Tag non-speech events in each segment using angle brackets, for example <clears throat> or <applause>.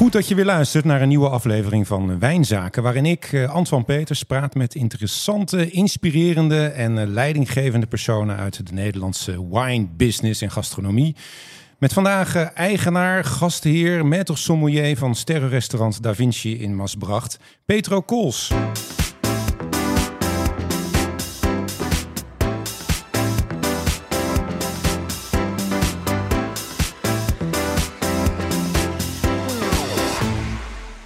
Goed dat je weer luistert naar een nieuwe aflevering van Wijnzaken, waarin ik, uh, Antoine Peters, praat met interessante, inspirerende en uh, leidinggevende personen uit de Nederlandse wine business en gastronomie. Met vandaag uh, eigenaar, gastheer, maître sommelier van sterrenrestaurant Da Vinci in Masbracht, Petro Kools.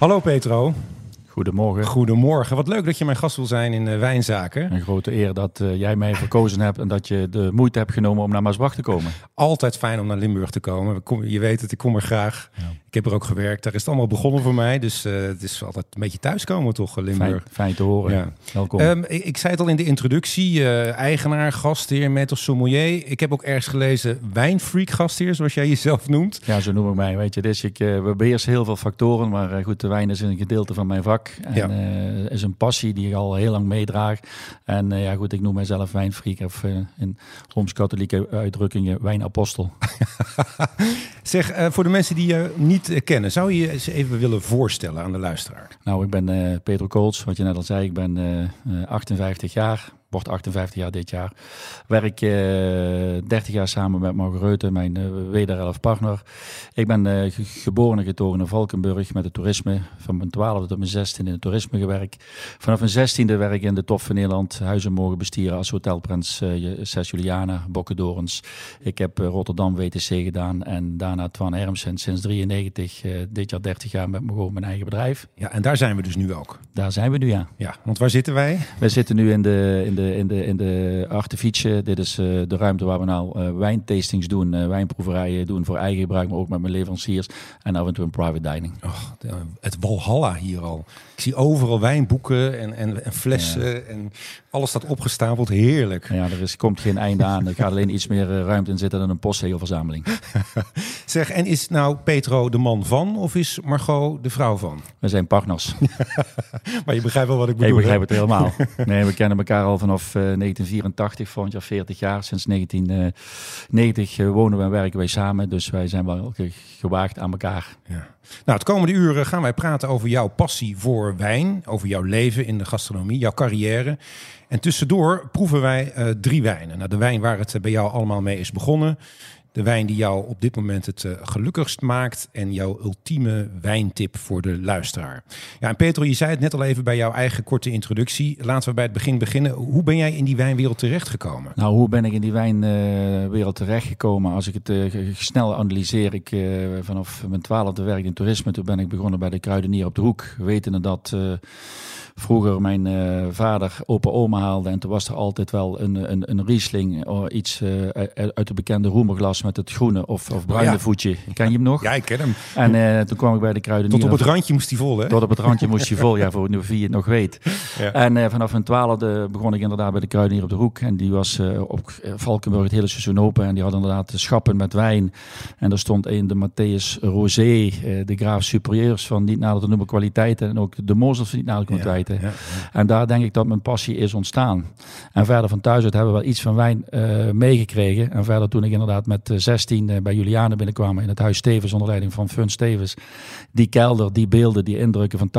Hallo Petro. Goedemorgen. Goedemorgen. Wat leuk dat je mijn gast wil zijn in uh, Wijnzaken. Een grote eer dat uh, jij mij verkozen hebt en dat je de moeite hebt genomen om naar Maasbracht te komen. Altijd fijn om naar Limburg te komen. Je weet het, ik kom er graag. Ja. Ik heb er ook gewerkt. Daar is het allemaal begonnen voor mij. Dus uh, het is altijd een beetje thuiskomen toch, Limburg. Fijn, fijn te horen. Ja. Welkom. Um, ik, ik, zei het al in de introductie. eigenaar, gastheer, met of sommelier. Ik heb ook ergens gelezen wijnfreak gastheer, zoals jij jezelf noemt. Ja, zo noem ik mij. Weet je, dus ik, we beheersen heel veel factoren. Maar goed, de wijn is een gedeelte van mijn vak. En, ja. uh, is een passie die ik al heel lang meedraag. En uh, ja, goed, ik noem mijzelf wijnfreak of uh, in rooms-katholieke uitdrukkingen wijnapostel. <laughs> zeg, voor de mensen die je niet kennen, zou je je eens even willen voorstellen aan de luisteraar? Nou, ik ben Peter Kools, wat je net al zei. Ik ben 58 jaar, wordt 58 jaar dit jaar. Werk uh, 30 jaar samen met Margarethe, mijn uh, wederelf partner. Ik ben uh, geboren en getogen in Valkenburg met het toerisme. Van mijn 12e tot mijn 16e in het toerisme gewerkt. Vanaf mijn 16e werk in de top van Nederland. Huizen mogen bestieren als Hotelprins Ses Juliana, Bokkendorens. Ik heb Rotterdam WTC gedaan en daarna Twan Hermsen sinds 93, dit jaar 30 jaar met gewoon mijn eigen bedrijf. Ja, en daar zijn we dus nu ook. Daar zijn we nu, ja. Ja, want waar zitten wij? Wij zitten nu in de, in de in de, in de Artefietje. Dit is uh, de ruimte waar we nou uh, wijntastings doen, uh, wijnproeverijen doen voor eigen gebruik, maar ook met mijn leveranciers. En af en toe een private dining. Oh, het Walhalla hier al. Ik zie overal wijnboeken en, en, en flessen ja. en alles staat opgestapeld. Heerlijk. Ja, er is, komt geen einde aan. Er gaat alleen iets meer ruimte in zitten dan een postzegelverzameling. <laughs> zeg, en is nou Petro de man van of is Margot de vrouw van? We zijn partners. <laughs> maar je begrijpt wel wat ik bedoel. Ik begrijp het helemaal. <laughs> Nee, we kennen elkaar al vanaf 1984, volgend jaar 40 jaar. Sinds 1990 wonen we en werken wij samen. Dus wij zijn wel gewaagd aan elkaar. Ja. Nou, het komende uren gaan wij praten over jouw passie voor wijn. Over jouw leven in de gastronomie, jouw carrière. En tussendoor proeven wij drie wijnen. Nou, de wijn waar het bij jou allemaal mee is begonnen. De wijn die jou op dit moment het uh, gelukkigst maakt. En jouw ultieme wijntip voor de luisteraar. Ja, en Petro, je zei het net al even bij jouw eigen korte introductie. Laten we bij het begin beginnen. Hoe ben jij in die wijnwereld terechtgekomen? Nou, hoe ben ik in die wijnwereld terechtgekomen? Als ik het uh, snel analyseer. Ik vanaf mijn twaalfde werk in toerisme. Toen ben ik begonnen bij de kruidenier op de hoek. Wetende dat vroeger mijn uh, vader opa oma haalde. En toen was er altijd wel een, een, een Riesling of iets uh, uit de bekende roemerglas met het groene of, of bruine ja. voetje. Ken je hem nog? Ja, ik ken hem. En uh, toen kwam ik bij de kruidenier. Tot op het randje moest hij vol, hè? Tot op het randje moest hij vol, ja, voor wie het nog weet. <laughs> Ja. En vanaf mijn twaalfde begon ik inderdaad bij de kruidenier op de hoek. En die was op Valkenburg het hele seizoen open. En die had inderdaad schappen met wijn. En daar stond een de Matthäus Rosé, de Graaf Superieurs van niet nader te noemen kwaliteiten. En ook de Mosel van niet nader te noemen Ja, ja. En daar denk ik dat mijn passie is ontstaan. En verder van thuis uit hebben we wel iets van wijn uh, meegekregen. En verder toen ik inderdaad met 16 uh, bij Juliane binnenkwam in het huis Stevens onder leiding van Fun Stevens. Die kelder, die beelden, die indrukken van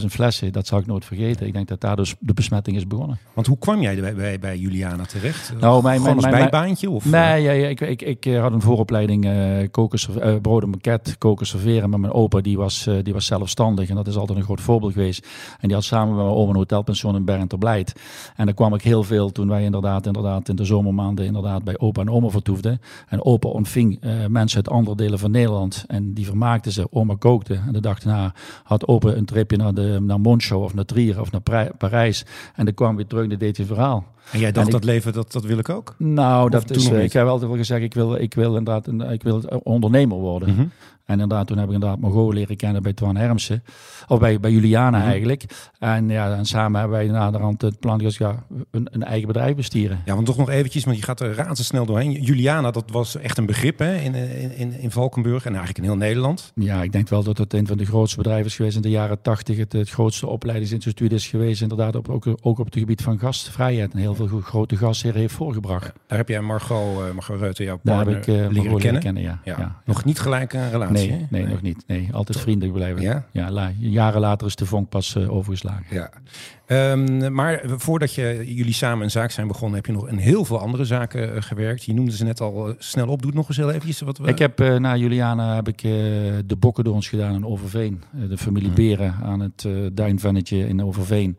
80.000 flessen, dat zal ik nooit vergeten. Ik denk dat daar dus de besmetting is begonnen. Want hoe kwam jij bij, bij, bij Juliana terecht? Nou, mijn, Gewoon mijn, bijbaantje? Of? Nee, ja, ja, ik, ik, ik had een vooropleiding uh, koken, uh, brood en koken, serveren. Maar mijn opa die was, die was zelfstandig en dat is altijd een groot voorbeeld geweest. En die had samen mijn oma een hotelpension in Bergen ter Blijt. En daar kwam ik heel veel toen wij inderdaad, inderdaad in de zomermaanden inderdaad bij opa en oma vertoefden. En opa ontving uh, mensen uit andere delen van Nederland en die vermaakten ze. Oma kookte en de dag daarna had opa een tripje naar, de, naar Moncho of naar Trier of naar Parijs. En dan kwam weer terug en deed hij verhaal. En jij dacht en dat ik, leven, dat, dat wil ik ook? Nou, of dat is, ik heb altijd wel gezegd, ik wil, ik wil inderdaad een, ik wil ondernemer worden. Mm -hmm. En inderdaad, toen heb ik inderdaad Margot leren kennen bij Twan Hermsen. Of bij, bij Juliana mm-hmm. eigenlijk. En ja, en samen hebben wij naderhand het plan dus ja, een, een, eigen bedrijf bestieren. Ja, want toch nog eventjes, want je gaat er razendsnel doorheen. Juliana, dat was echt een begrip hè, in, in, in Valkenburg en eigenlijk in heel Nederland. Ja, ik denk wel dat het een van de grootste bedrijven is geweest in de jaren tachtig. Het, het grootste opleidingsinstituut is geweest, inderdaad, op, ook, ook op het gebied van gastvrijheid en heel veel grote gastheren heeft voorgebracht. Daar heb jij Margot, uh, Margot Reuter, jouw Daar partner, heb ik uh, leren kennen. kennen ja. Ja. Nog niet gelijk een relatie, Nee, nee, Nee. nog niet. Nee, altijd vriendelijk blijven. Ja? Ja, la- jaren later is de vonk pas eh, overgeslagen. Ja. Ehm, maar voordat je, jullie samen een zaak zijn begonnen, heb je nog in heel veel andere zaken eh, gewerkt. Je noemde ze net al eh, snel op. Doe nog eens heel eventjes. Wat we... Ik heb eh, na Juliana heb ik de Bokkendorns gedaan in Overveen. De familie Mhm. Beren aan het Duinvennetje in Overveen.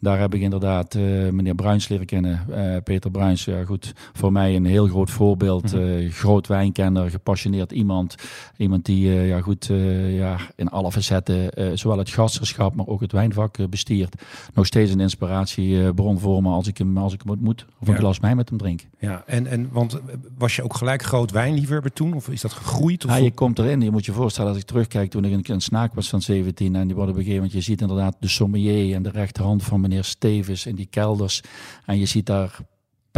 Daar heb ik inderdaad meneer Bruins leren kennen. Peter Bruins, ja goed, voor mij een heel groot voorbeeld. Mhm. eh, groot wijnkenner, gepassioneerd iemand. Iemand die ja, goed, ja, in alle facetten, zowel het gasterschap, maar ook het wijnvak bestiert. Nog steeds een inspiratiebron voor me als ik hem, als ik hem ontmoet. Of een glas mij met hem drink. Ja, en, en want eh, was je ook gelijk groot wijnliefhebber toen? Of is dat gegroeid? Of Ja, je komt erin. Je moet je voorstellen, als ik terugkijk toen ik een, een snaak was van 17 en die worden op een gegeven moment, je ziet inderdaad de sommelier en de rechterhand van meneer Stevens in die kelders en je ziet daar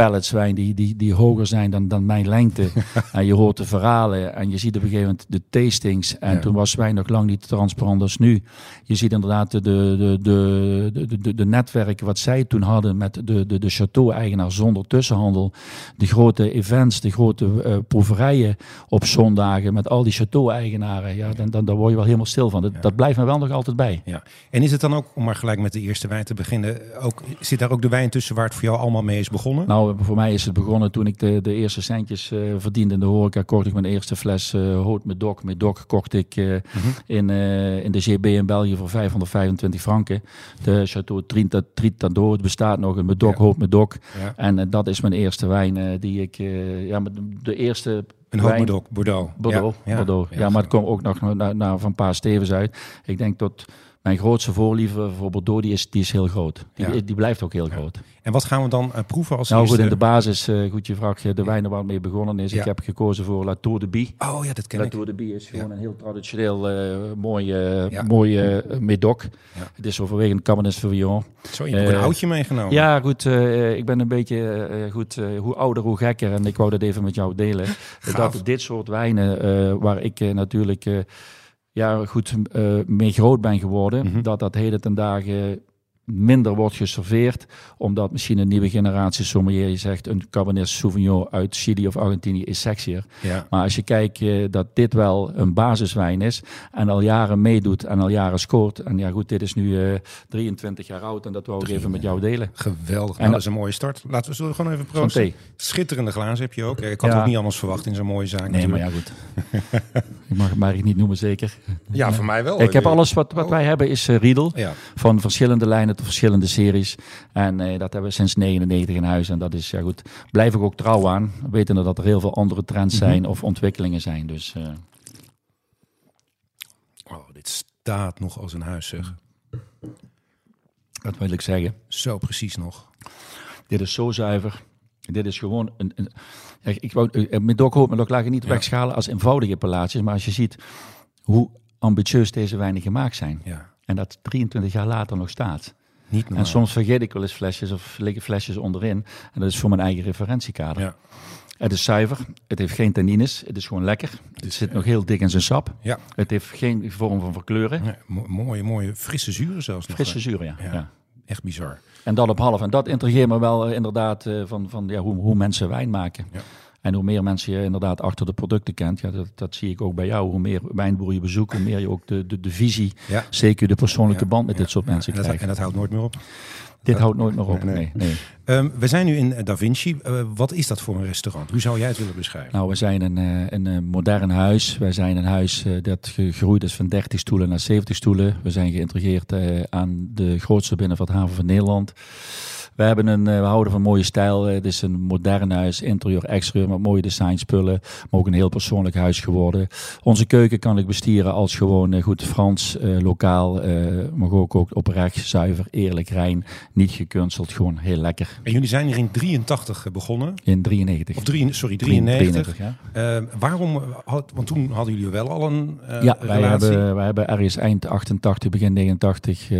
pallets wijn die, die, die hoger zijn dan, dan mijn lengte. <laughs> en je hoort de verhalen en je ziet op een gegeven moment de tastings. En Ja. toen was wijn nog lang niet transparant als nu. Je ziet inderdaad de, de, de, de, de, de, netwerken wat zij toen hadden met de, de, de château-eigenaar zonder tussenhandel. De grote events, de grote eh, proeverijen op zondagen met al die château-eigenaren. Ja, dan, dan, daar word je wel helemaal stil van. Dat, Ja. dat blijft me wel nog altijd bij. Ja. En is het dan ook, om maar gelijk met de eerste wijn te beginnen, ook, zit daar ook de wijn tussen waar het voor jou allemaal mee is begonnen? Nou, voor mij is het begonnen toen ik de, de eerste centjes eh, verdiende in de horeca. Kocht ik mijn eerste fles eh Haute Medoc. Medoc kocht ik eh, in, eh, in de GB in België voor 525 franken. De Chateau Trinta- Tritado, het bestaat nog, een Medoc, Ja. Haute Medoc. Ja. En eh, dat is mijn eerste wijn eh, die ik, eh, ja, met de- eerste Een hoop wijn- Bordeaux. Bordeaux. Bordeaux. Ja, ja. Bordeaux. Ja, maar het kwam ook nog naar, naar van een paar stevens uit. Ik denk dat mijn grootste voorliefde voor Bordeaux, die is, die is heel groot. Die, Ja. die blijft ook heel groot. En wat gaan we dan eh, proeven als Nou goed, in de basis, eh, goed je vraagt, eh, de wijnen waar het mee begonnen is. Ja. Ik heb gekozen voor La Tour de Bie. Oh ja, dat ken La ik. Tour de Bie is gewoon een heel traditioneel uh, mooi, uh, Ja. mooi uh, medoc. Het is overwegend Cabernet Sauvignon. Zo, je hebt ook een oudje meegenomen. Ja, goed. ik ben een beetje goed. hoe ouder, hoe gekker. En ik wou dat even met jou delen. Dat dit soort wijnen, waar ik natuurlijk ja, goed eh, mee groot ben geworden, Mhm. dat dat heden ten dagen minder wordt geserveerd, omdat misschien een nieuwe generatie sommelier zegt een Cabernet Sauvignon uit Chili of Argentinië is sexier. Ja. Maar als je kijkt eh, dat dit wel een basiswijn is en al jaren meedoet en al jaren scoort. En ja goed, dit is nu eh 23 jaar oud en dat wou ik even met jou delen. Geweldig. En Nou, dat is een mooie start. Laten we we gewoon even proosten. Schitterende glazen heb je ook. Ik had Ja. ook niet anders verwacht in zo'n mooie zaak. Nee, maar ja goed. ik mag het maar niet noemen zeker. ja, voor mij wel. ik heb hoor. alles wat, wat Oh. wij hebben is eh, Riedel. Ja. Van verschillende lijnen verschillende series. En eh, dat hebben we sinds 99 in huis. En dat is, ja goed, blijf ik ook trouw aan. Wetende dat er heel veel andere trends Mhm. zijn of ontwikkelingen zijn. Dus eh, Oh, dit staat nog als een huis, zeg. dat wil ik zeggen. Zo precies nog. Dit is zo zuiver. Dit is gewoon een. ik wou, eh, met Doc Hoop, met Doc niet Ja. wegschalen als eenvoudige pallaatjes. Maar als je ziet hoe ambitieus deze wijnen gemaakt zijn. Ja. En dat 23 jaar later nog staat. Niet normaal. En soms vergeet ik wel eens flesjes of liggen flesjes onderin. En dat is voor mijn eigen referentiekader. Ja. Het is zuiver. Het heeft geen tannines. Het is gewoon lekker. Het zit nog heel dik in zijn sap. Ja. Het heeft geen vorm van verkleuren. Mo- mooie, mooie frisse zuren zelfs nog. Frisse zuur, ja. Ja. ja. Echt bizar. En dat op half. En dat intrigeert me wel eh, inderdaad eh, van, van ja, hoe, hoe mensen wijn maken. Ja. En hoe meer mensen je inderdaad achter de producten kent, ja, dat, dat zie ik ook bij jou. Hoe meer wijnboeren je bezoekt, hoe meer je ook de, de, de visie, Ja. zeker de persoonlijke band met dit soort mensen en dat, krijgt. en dat houdt nooit meer op. dit houdt nooit meer op. Nee, Nee. Ehm, we zijn nu in Da Vinci. Eh, wat is dat voor een restaurant? Hoe zou jij het willen beschrijven? Nou, we zijn een, eh, een eh, modern huis. Wij zijn een huis eh, dat gegroeid is van 30 stoelen naar 70 stoelen. We zijn geïntegreerd eh, aan de grootste binnenvaarthaven van Nederland. We, hebben een, eh, we houden van mooie stijl. Eh, Het is een modern huis, interieur, exterieur, met mooie designspullen. Maar ook een heel persoonlijk huis geworden. Onze keuken kan ik bestieren als gewoon eh, goed Frans, eh, lokaal. eh maar ook, ook oprecht, zuiver, eerlijk, rein. Niet gekunsteld, gewoon heel lekker. En jullie zijn hier in 83 begonnen. In 93. Of drie, sorry, 93. 93, ja. Ehm, waarom? Had, want toen hadden jullie wel al een eh, Ja, wij hebben, wij hebben ergens eind 88, begin 89 eh,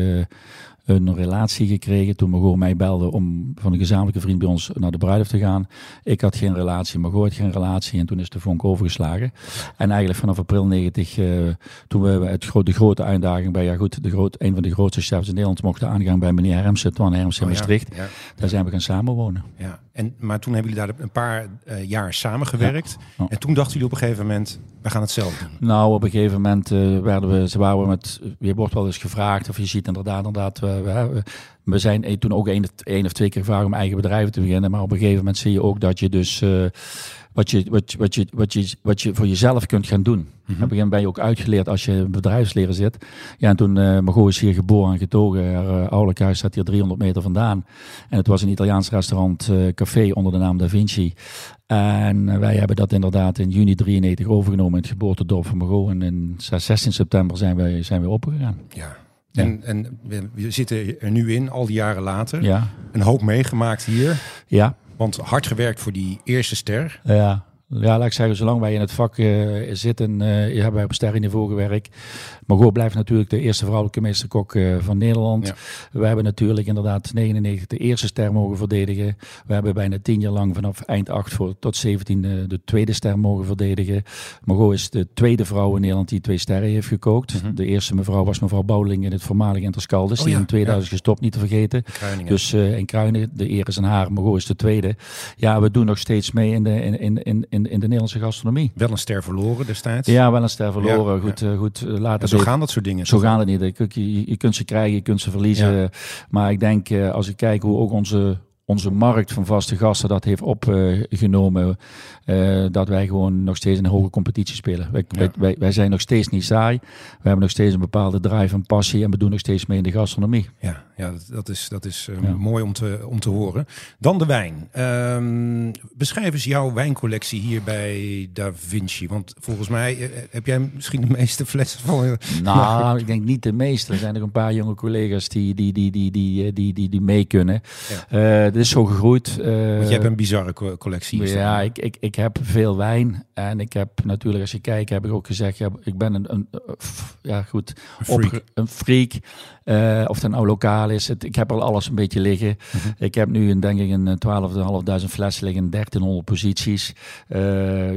een relatie gekregen. Toen Margot mij belde om van een gezamenlijke vriend bij ons naar de bruiloft te gaan. Ik had geen relatie, Margot had geen relatie. En toen is de vonk overgeslagen. En eigenlijk vanaf april 90, uh, toen we het gro de grote uitdaging bij, ja goed, de groot, een van de grootste chefs in Nederland mochten aangaan bij meneer Hermsen, Twan Hermsen in oh, Maastricht. Ja, Daar zijn we gaan samenwonen. Ja. En, maar toen hebben jullie daar een paar uh, jaar samengewerkt. En toen dachten jullie op een gegeven moment, we gaan het zelf doen. Nou, op een gegeven moment uh, werden we, ze waren met, je wordt wel eens gevraagd, of je ziet inderdaad, inderdaad, we, we, we zijn toen ook één, of twee keer gevraagd om eigen bedrijven te beginnen. Maar op een gegeven moment zie je ook dat je dus uh, wat, je, wat, wat, je, wat, je, wat je voor jezelf kunt gaan doen. Mm -hmm. Op een gegeven ben je ook uitgeleerd als je in bedrijfsleren zit. Ja, en toen uh, Margot is hier geboren en getogen. Haar uh, ouderlijk huis staat hier 300 meter vandaan. En het was een Italiaans restaurant, uh, café onder de naam Da Vinci. En wij hebben dat inderdaad in juni 93 overgenomen in het geboortedorp van Margot. En in 16 september zijn we, zijn we opgegaan. Ja. En, en we, we, zitten er nu in, al die jaren later. Ja. Een hoop meegemaakt hier. Ja. Want hard gewerkt voor die eerste ster. Ja. Ja, laat ik zeggen, zolang wij in het vak uh, zitten, uh, hebben wij op sterrenniveau gewerkt. Margot blijft natuurlijk de eerste vrouwelijke meesterkok uh, van Nederland. Ja. We hebben natuurlijk inderdaad 99 de eerste ster mogen verdedigen. We hebben bijna tien jaar lang vanaf eind 8 voor, tot 17 de tweede ster mogen verdedigen. Margot is de tweede vrouw in Nederland die twee sterren heeft gekookt. Mm -hmm. De eerste mevrouw was mevrouw Bouwling in het voormalige Interscaldes. Oh, die ja. in 2000 ja. gestopt, niet te vergeten. Kruiningen. Dus in Kruinen, de eer is aan haar. Margot is de tweede. Ja, we doen nog steeds mee in de, in, in, in, in in de Nederlandse gastronomie. Wel een ster verloren destijds. Ja, wel een ster verloren. Ja, goed, ja. goed later. zo gaan dat soort dingen. Zo gaan het niet. Je, je, kunt ze krijgen, je kunt ze verliezen. Maar ik denk, als ik kijk hoe ook onze onze markt van vaste gasten dat heeft opgenomen. Uh, dat wij gewoon nog steeds een hoge competitie spelen. Wij, ja. wij, wij, zijn nog steeds niet saai. We hebben nog steeds een bepaalde drive en passie. En we doen nog steeds mee in de gastronomie. Ja, ja dat, is, dat is uh, ja. mooi om te, om te horen. Dan de wijn. Um, beschrijf eens jouw wijncollectie hier bij Da Vinci. Want volgens mij uh, heb jij misschien de meeste flessen van. Nou, ik denk niet de meeste. Er zijn nog een paar jonge collega's die, die, die, die, die, die, die, die mee kunnen. Ja. Dit is zo gegroeid. Want je hebt een bizarre co collectie. Ja, ik, ik, ik heb veel wijn. En ik heb natuurlijk, als je kijkt, heb ik ook gezegd, ja, ik ben een, een ja goed, een freak. Op, een freak. Uh, of het nou lokaal is. Het, ik heb al alles een beetje liggen. Mm -hmm. Ik heb nu een, denk ik een 12.500 flessen liggen, 1300 posities. Uh,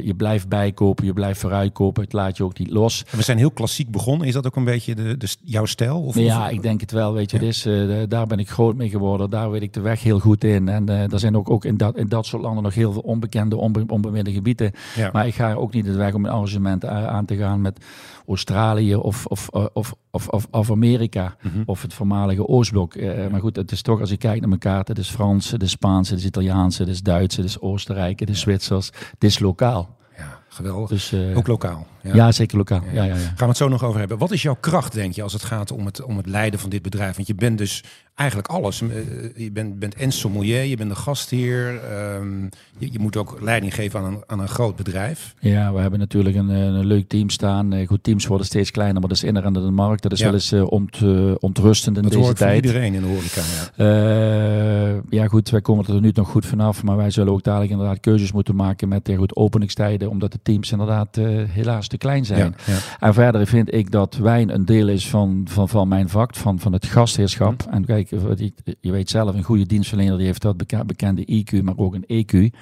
je blijft bijkopen, je blijft vooruitkopen. Het laat je ook niet los. We zijn heel klassiek begonnen. Is dat ook een beetje de, de jouw stijl? Of, ja, ik denk het wel. Weet je, ja. dus, uh, daar ben ik groot mee geworden. Daar weet ik de weg heel goed in. En er zijn ook, ook in, dat, in dat soort landen nog heel veel onbekende, onbe, onbemiddelde gebieden. Ja. Maar ik ga ook niet de weg om een arrangement aan te gaan met Australië of, of, of, of, of, of Amerika mm -hmm. of het voormalige Oostblok. Uh, ja. Maar goed, het is toch als je kijkt naar mijn kaart, het is Frans, het is Spaans, het is Italiaans, het is Duits, het is Oostenrijk, het is. Zwitsers, het is lokaal. Ja, geweldig. Dus, uh, ook lokaal. Ja. ja, zeker lokaal. Ja, ja, ja, Gaan we het zo nog over hebben. Wat is jouw kracht, denk je, als het gaat om het, om het leiden van dit bedrijf? Want je bent dus eigenlijk alles. Je bent, bent en sommelier, je bent de gastheer. Um, je, je, moet ook leiding geven aan een, aan een groot bedrijf. Ja, we hebben natuurlijk een, een leuk team staan. Goed, teams worden steeds kleiner, maar dat is inherent in de markt. Dat is wel eens uh, ont, uh, ontrustend in dat deze tijd. Dat iedereen in de horeca, ja. Uh, ja goed, wij komen er nu nog goed vanaf. Maar wij zullen ook dadelijk inderdaad keuzes moeten maken met uh, goed openingstijden. Omdat de teams inderdaad helaas te klein zijn. Ja, ja. En verder vind ik dat wijn een deel is van, van, van mijn vak, van, van het gastheerschap. Mm. En kijk, je weet zelf, een goede dienstverlener die heeft dat bekende IQ, maar ook een EQ.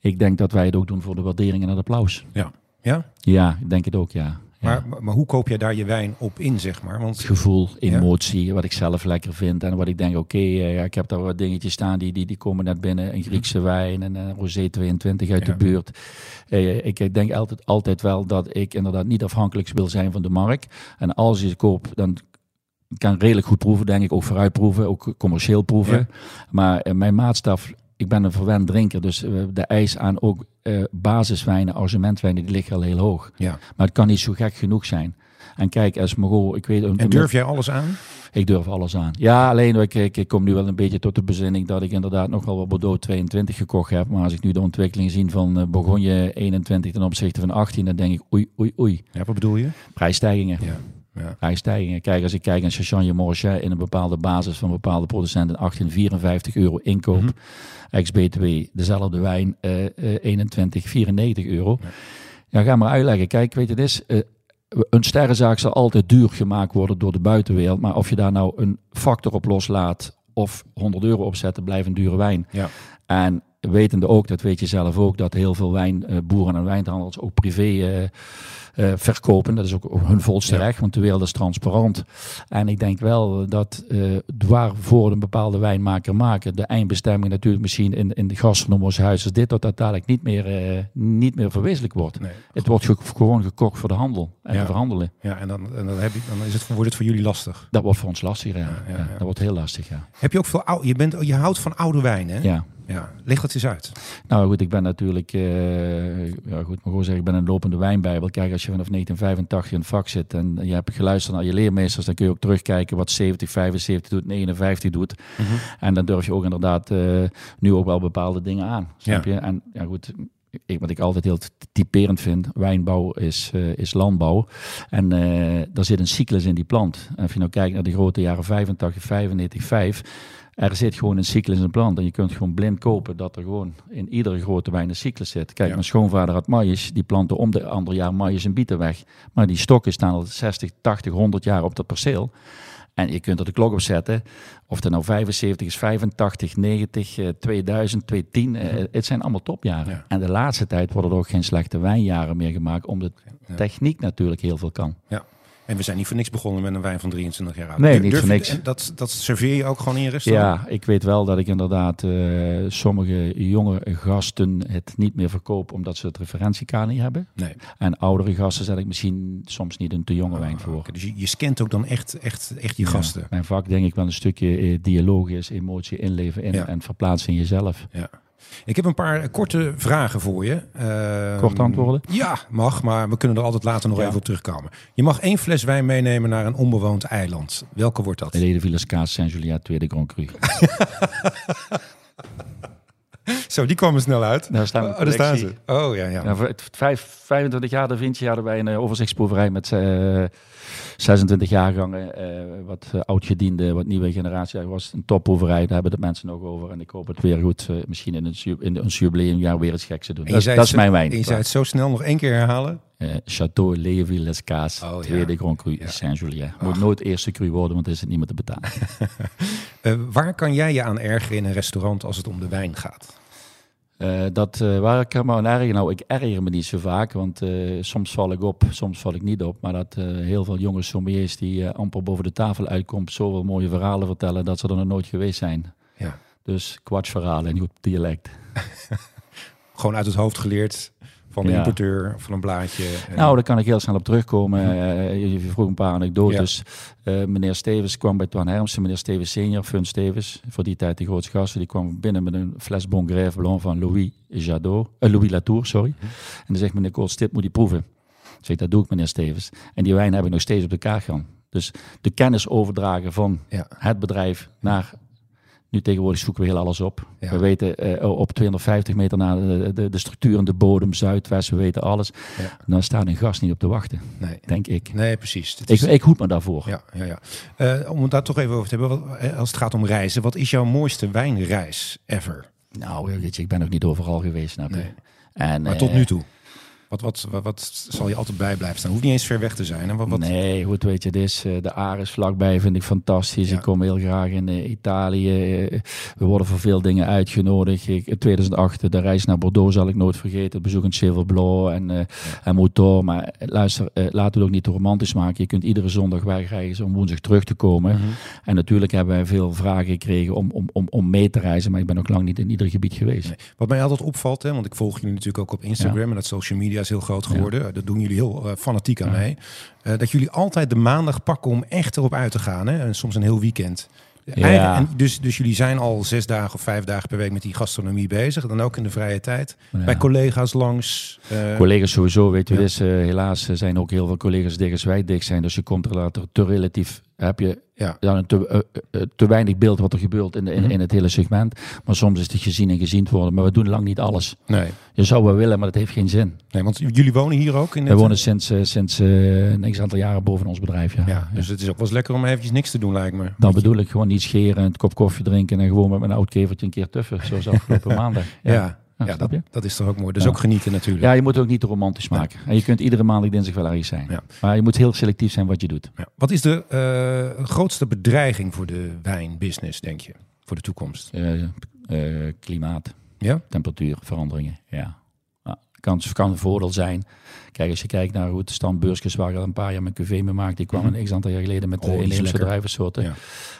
Ik denk dat wij het ook doen voor de waardering en het applaus. Ja. Ja? Ja, ik denk het ook, ja. Maar, ja. maar hoe koop jij daar je wijn op in, zeg maar? Want, Gevoel, emotie, ja? wat ik zelf lekker vind. En wat ik denk, oké, okay, uh, ik heb daar wat dingetjes staan, die, die, die komen net binnen. Een Griekse wijn en een Rosé 22 uit de buurt. Uh, ik denk altijd, altijd wel dat ik inderdaad niet afhankelijk wil zijn van de markt. En als je koopt, dan kan redelijk goed proeven, denk ik. Ook vooruit proeven, ook commercieel proeven. Ja. Maar uh, mijn maatstaf, ik ben een verwend drinker. Dus uh, de eis aan ook uh, basiswijnen, arrangementwijnen, die liggen al heel hoog. Ja. Maar het kan niet zo gek genoeg zijn. En kijk, als Margot, ik weet... En durf jij alles aan? Ik durf alles aan. Ja, alleen ik, ik, ik kom nu wel een beetje tot de bezinning dat ik inderdaad nog wel wat Bordeaux 22 gekocht heb. Maar als ik nu de ontwikkeling zie van uh, Bourgogne 21 ten opzichte van 18, dan denk ik oei, oei, oei. Ja, wat bedoel je? Prijsstijgingen. Ja. Ja. Prijsstijgingen. Kijk, als ik kijk naar Chachanje Morchet in een bepaalde basis van bepaalde producenten 1854 euro inkoop, mm -hmm. ex-BTW, dezelfde wijn uh, uh, 21, 94 euro. Ja. ja, ga maar uitleggen. Kijk, weet je, dit is, uh, een sterrenzaak zal altijd duur gemaakt worden door de buitenwereld. Maar of je daar nou een factor op loslaat of 100 euro opzetten, blijft een dure wijn. Ja. En wetende ook, dat weet je zelf ook, dat heel veel wijnboeren en wijnhandels ook privé uh, verkopen. Dat is ook hun volste recht, want de wereld is transparant. En ik denk wel dat waarvoor een bepaalde wijnmaker maken, de eindbestemming natuurlijk misschien in, in de gastronomische huizen, dit dat dat dadelijk niet meer, niet meer verwezenlijk wordt. Nee. Het wordt ge gewoon gekocht voor de handel en ja. verhandelen. Ja, en dan, en dan, heb je, dan is het, wordt het voor jullie lastig. Dat wordt voor ons lastig, ja. ja, ja dat wordt heel lastig, ja. Heb je ook veel oude, je, bent, je houdt van oude wijn, hè? Ja. Ja, leg dat eens uit. Nou goed, ik ben natuurlijk, uh, ja goed, maar gewoon zeggen, ik ben een lopende wijnbijbel. Kijk, als je vanaf 1985 in het vak zit en je hebt geluisterd naar je leermeesters, dan kun je ook terugkijken wat 70, 75 doet, 59 doet. Mm -hmm. En dan durf je ook inderdaad uh, nu ook wel bepaalde dingen aan. Snap ja. je? En ja goed, ik, wat ik altijd heel typerend vind, wijnbouw is, uh, is landbouw. En uh, daar zit een cyclus in die plant. En als je nou kijkt naar de grote jaren 85, 95, 5 er zit gewoon een cyclus in plant. En je kunt gewoon blind kopen dat er gewoon in iedere grote wijn een cyclus zit. Kijk, mijn schoonvader had maïs. Die plantte om de andere jaar maïs en bieten weg. Maar die stokken staan al 60, 80, 100 jaar op dat perceel. En je kunt er de klok op zetten. Of het nou 75 is, 85, 90, 2000, 2010. Het zijn allemaal topjaren. Ja. En de laatste tijd worden er ook geen slechte wijnjaren meer gemaakt. Omdat de techniek natuurlijk heel veel kan. Ja. En we zijn niet voor niks begonnen met een wijn van 23 jaar oud. Nee, niet voor niks. Dat, dat serveer je ook gewoon in restaurant? Ja, ik weet wel dat ik inderdaad uh, sommige jonge gasten het niet meer verkoop omdat ze het referentiekader niet hebben. Nee. En oudere gasten zet ik misschien soms niet een te jonge wijn voor. Okay, dus je, je scant ook dan echt, echt, echt je ja, gasten? Mijn vak denk ik wel een stukje eh, dialoog is, emotie inleven in ja. en verplaatsen in jezelf. Ja. Ik heb een paar korte vragen voor je. Uh, Kort antwoorden? Ja, mag, maar we kunnen er altijd later nog ja. even op terugkomen. Je mag één fles wijn meenemen naar een onbewoond eiland. Welke wordt dat? De Villas Kaas Saint-Julia, tweede Grand Cru. <laughs> Zo, die kwamen snel uit. Daar staan, oh, daar staan ze. Oh ja, ja. ja voor vijf, 25 jaar da Vinci hadden wij een uh, overzichtsproeverij met uh, 26 jaargangen. Uh, wat uh, oudgediende, wat nieuwe generatie. Was een topproeverij. Daar hebben de mensen nog over. En ik hoop het weer goed, uh, misschien in een, in een jubileumjaar weer iets geks te doen. Dat, dat is mijn wijn. En je zei het zo snel nog één keer herhalen? Château Lévy Les Caas, oh, tweede ja. Grand Cru ja. Saint-Julien. Moet nooit eerste cru worden, want er is het niet meer te betalen. <laughs> waar kan jij je aan ergeren in een restaurant als het om de wijn gaat? Uh, dat, uh, waar ik me aan erger, nou ik erger me niet zo vaak, want uh, soms val ik op, soms val ik niet op. Maar dat heel veel jonge sommeliers die amper boven de tafel uitkomt, zoveel mooie verhalen vertellen dat ze er nog nooit geweest zijn. Ja. Dus kwartsverhalen en op dialect. <laughs> Gewoon uit het hoofd geleerd van de ja. importeur van een blaadje. Nou, daar kan ik heel snel op terugkomen. Uh, je vroeg een paar anekdotes. Ja. Uh, meneer Stevens kwam bij Twan Hermsen, meneer Stevens senior, Fun Stevens, voor die tijd de grootste gasten, die kwam binnen met een fles Bon Grève Blanc van Louis Jadot, uh, Louis Latour, sorry. Mm. En dan zegt meneer Kools, dit moet hij proeven. Zeg, dat doe ik meneer Stevens. En die wijn heb ik nog steeds op de kaart gaan. Dus de kennis overdragen van ja. het bedrijf naar nu tegenwoordig zoeken we heel alles op. Ja. We weten uh, op 250 meter naar de, de, de structuren, de bodem, zuidwest, we weten alles. Ja. Dan staat een gast niet op te wachten, nee. denk ik. Nee, precies. Ik, is... ik hoed me daarvoor. Ja, ja, ja. Uh, om het daar toch even over te hebben, wat, als het gaat om reizen, wat is jouw mooiste wijnreis ever? Nou, weet je, ik ben nog niet overal geweest. Nee. en, maar tot nu toe? Wat, wat, wat, wat, zal je altijd bij blijven staan? Hoeft niet eens ver weg te zijn. Hè? Wat, wat... Nee, goed weet je, dit is, de Ares vlakbij vind ik fantastisch. Ja. Ik kom heel graag in uh, Italië. We worden voor veel dingen uitgenodigd. Ik, in 2008, de reis naar Bordeaux zal ik nooit vergeten. Het bezoek in Cheval Blanc en, uh, ja. en Mouton. Maar luister, uh, laten we het ook niet te romantisch maken. Je kunt iedere zondag wegrijden om woensdag terug te komen. Mm -hmm. En natuurlijk hebben wij veel vragen gekregen om, om, om, om mee te reizen. Maar ik ben nog lang niet in ieder gebied geweest. Nee. Wat mij altijd opvalt, hè, want ik volg jullie natuurlijk ook op Instagram ja. en dat social media is heel groot geworden. Ja. Dat doen jullie heel uh, fanatiek aan ja. mee. Uh, dat jullie altijd de maandag pakken om echt erop uit te gaan. Hè? En soms een heel weekend. Ja. En dus, dus jullie zijn al zes dagen of vijf dagen per week met die gastronomie bezig. Dan ook in de vrije tijd. Ja. Bij collega's langs. Uh... Collega's sowieso, weet. Ja. Dus, uh, helaas zijn ook heel veel collega's als wij dicht zijn. Dus je komt er later te relatief heb je ja. dan een te, uh, te, weinig beeld wat er gebeurt in, de, in, -hmm. in, het hele segment. Maar soms is het gezien en gezien worden. Maar we doen lang niet alles. Nee. Je zou wel willen, maar dat heeft geen zin. Nee, want jullie wonen hier ook? In we wonen sinds, uh, sinds uh, een aantal jaren boven ons bedrijf. Ja. ja dus het is ook wel eens lekker om eventjes niks te doen, lijkt me. Dan bedoel ik gewoon niet scheren, een kop koffie drinken en gewoon met mijn oud kevertje een keer tuffen. Zoals <laughs> afgelopen maandag. Ja. ja. Ja dat, dat, is toch ook mooi. Dus ook genieten natuurlijk. Ja, je moet ook niet te romantisch maken. En je kunt iedere maand dinsdag wel ergens zijn. Maar je moet heel selectief zijn wat je doet. Wat is de uh, grootste bedreiging voor de wijnbusiness, denk je? Voor de toekomst? klimaat. Ja? Temperatuurveranderingen, ja kan, kan een voordeel zijn. Kijk, als je kijkt naar hoe het standbeursjes waar een paar jaar met QV mee maakt, die kwamen mm een x-aantal jaar geleden met oh, inheemse druivensoorten. Ja.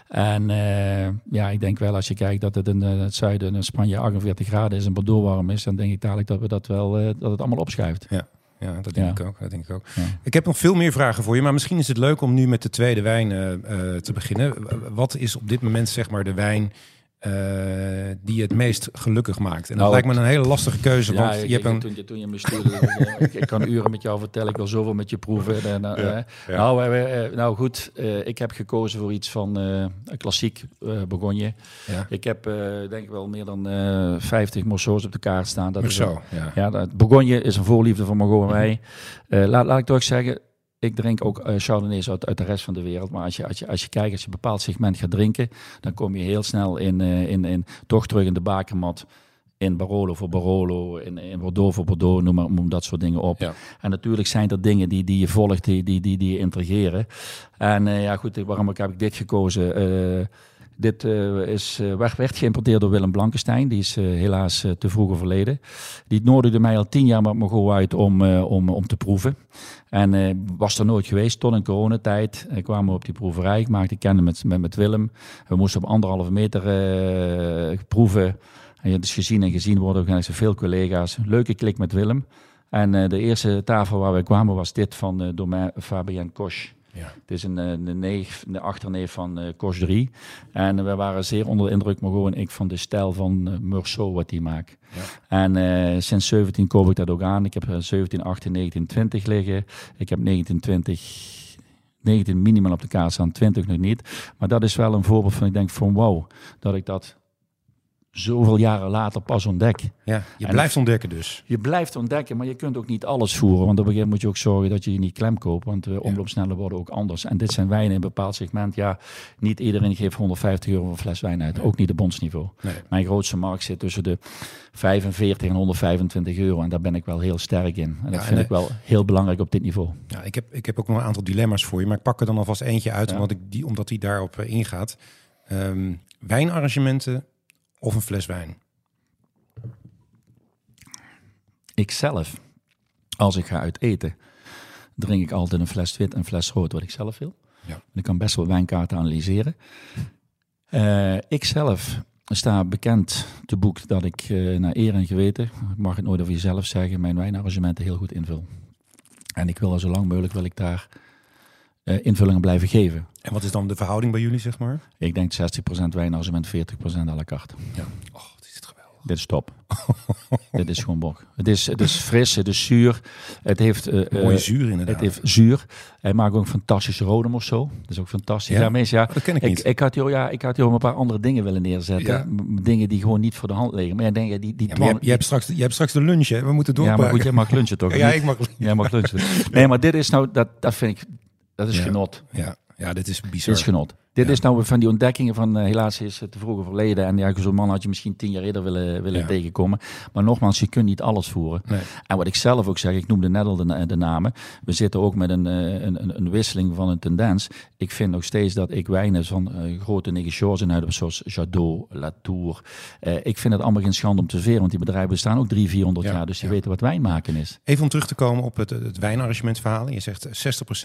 En uh, ja, ik denk wel als je kijkt dat het in uh, het zuiden, in Spanje 48 graden is en Bordeaux warm is, dan denk ik dadelijk dat we dat wel, uh, dat het allemaal opschuift. Ja. Ja, dat denk ik ook. Dat denk ik ook. Ik heb nog veel meer vragen voor je, maar misschien is het leuk om nu met de tweede wijn te beginnen. Wat is op dit moment zeg maar de wijn uh, die het meest gelukkig maakt. En dat nou, lijkt me een hele lastige keuze. want je hebt een... toen, je, toen je me stuurde, <laughs> ik, ik, kan uren met jou vertellen, ik wil zoveel met je proeven. En, uh, ja, Nou, uh, nou goed, ik heb gekozen voor iets van klassiek Bourgogne. Ik heb denk ik wel meer dan 50 morceaux op de kaart staan. Dat Morceau, is ja. ja dat, Bourgogne is een voorliefde van Margot en mij. laat, laat ik toch zeggen, ik drink ook uh, Chardonnays uit, uit, de rest van de wereld. Maar als je, als, je, als je kijkt, als je een bepaald segment gaat drinken, dan kom je heel snel in, uh, in, in toch terug in de bakermat. In Barolo voor Barolo, in, in Bordeaux voor Bordeaux, noem maar dat soort dingen op. Ja. En natuurlijk zijn er dingen die, die je volgt, die, die, die, die je intrigeren. En uh, ja, goed, waarom heb ik dit gekozen? Dit uh, is, uh, werd, geïmporteerd door Willem Blankenstein. Die is uh, helaas te vroeg overleden. Die nodigde mij al tien jaar met Margot uit om, om, om te proeven. En was er nooit geweest tot in coronatijd. kwamen we op die proeverij. Ik maakte kennis met, met, Willem. We moesten op anderhalve meter proeven. En je dus gezien en gezien worden. ook veel collega's. Leuke klik met Willem. En de eerste tafel waar we kwamen was dit van uh, Fabien Koch. Ja. Het is een, een, neef, een achterneef van uh, Kos 3. En we waren zeer onder de indruk, maar gewoon ik, van de stijl van uh, Meursault wat hij maakt. Ja. En uh, sinds 17 koop ik dat ook aan. Ik heb 17, 18, 19, 20 liggen. Ik heb 19, 20... 19 minimaal op de kaart staan, 20 nog niet. Maar dat is wel een voorbeeld van, ik denk van wow, dat ik dat zoveel jaren later pas ontdek. Ja, je blijft ontdekken dus. Je blijft ontdekken, maar je kunt ook niet alles voeren. Want op een gegeven moment moet je ook zorgen dat je je niet klem koopt. Want de omloopsnellen worden ook anders. En dit zijn wijnen in een bepaald segment. Ja, niet iedereen geeft 150 euro voor een fles wijn uit. Ook niet de bondsniveau. Nee. Mijn grootste markt zit tussen de 45 en 125 euro. En daar ben ik wel heel sterk in. En dat vind ik wel heel belangrijk op dit niveau. Ja, ik, heb, ik heb ook nog een aantal dilemma's voor je. Maar ik pak er dan alvast eentje uit, omdat, ik die, omdat die daarop uh, ingaat. Um, wijnarrangementen of een fles wijn? Ik zelf, als ik ga uit eten, drink ik altijd een fles wit en een fles rood, wat ik zelf wil. Ja. Ik kan best wel wijnkaarten analyseren. Uh, ik zelf sta bekend te boek dat ik uh, naar eer en geweten, ik mag het nooit over jezelf zeggen, mijn wijnarrangementen heel goed invul. En ik wil er zo lang mogelijk wil ik daar invullingen blijven geven. En wat is dan de verhouding bij jullie, zeg maar? Ik denk 60% wijnarrangement, 40% à la carte. Ja. Oh, dit is het geweldig. Dit is top. <laughs> dit is gewoon bok. Het is, het is fris, het is zuur. Het heeft... Uh, Mooie zuur inderdaad. Het heeft zuur. Hij maakt ook een fantastische rodem of zo. Dat is ook fantastisch. Ja, ja mensen, ja. Oh, dat ken ik, niet. Ik, had hier, ja, ik had hier een paar andere dingen willen neerzetten. Dingen die gewoon niet voor de hand liggen. Maar denk die... die ja, je, hebt, straks, je hebt straks de lunch, hè? We moeten doorpakken. Ja, maar goed, jij mag lunchen toch? <laughs> ja, ik mag Jij mag lunchen. Nee, maar dit is nou... Dat, dat vind ik... Dat is genot. Ja, ja, dit is bizar. Dit is genot. Dit is nou van die ontdekkingen van uh, helaas is het te vroeg verleden. En ja, zo'n man had je misschien tien jaar eerder willen, willen tegenkomen. Maar nogmaals, je kunt niet alles voeren. Nee. En wat ik zelf ook zeg, ik noemde net al de, de namen. We zitten ook met een, uh, een, een, wisseling van een tendens. Ik vind nog steeds dat ik wijnen van uh, grote negocieurs in huis, zoals Jadot, Latour. ik vind het allemaal geen schande om te veren, want die bedrijven bestaan ook drie, 400 jaar. Dus je weet wat wijn maken is. Even om terug te komen op het, het wijnarrangementverhaal. Je zegt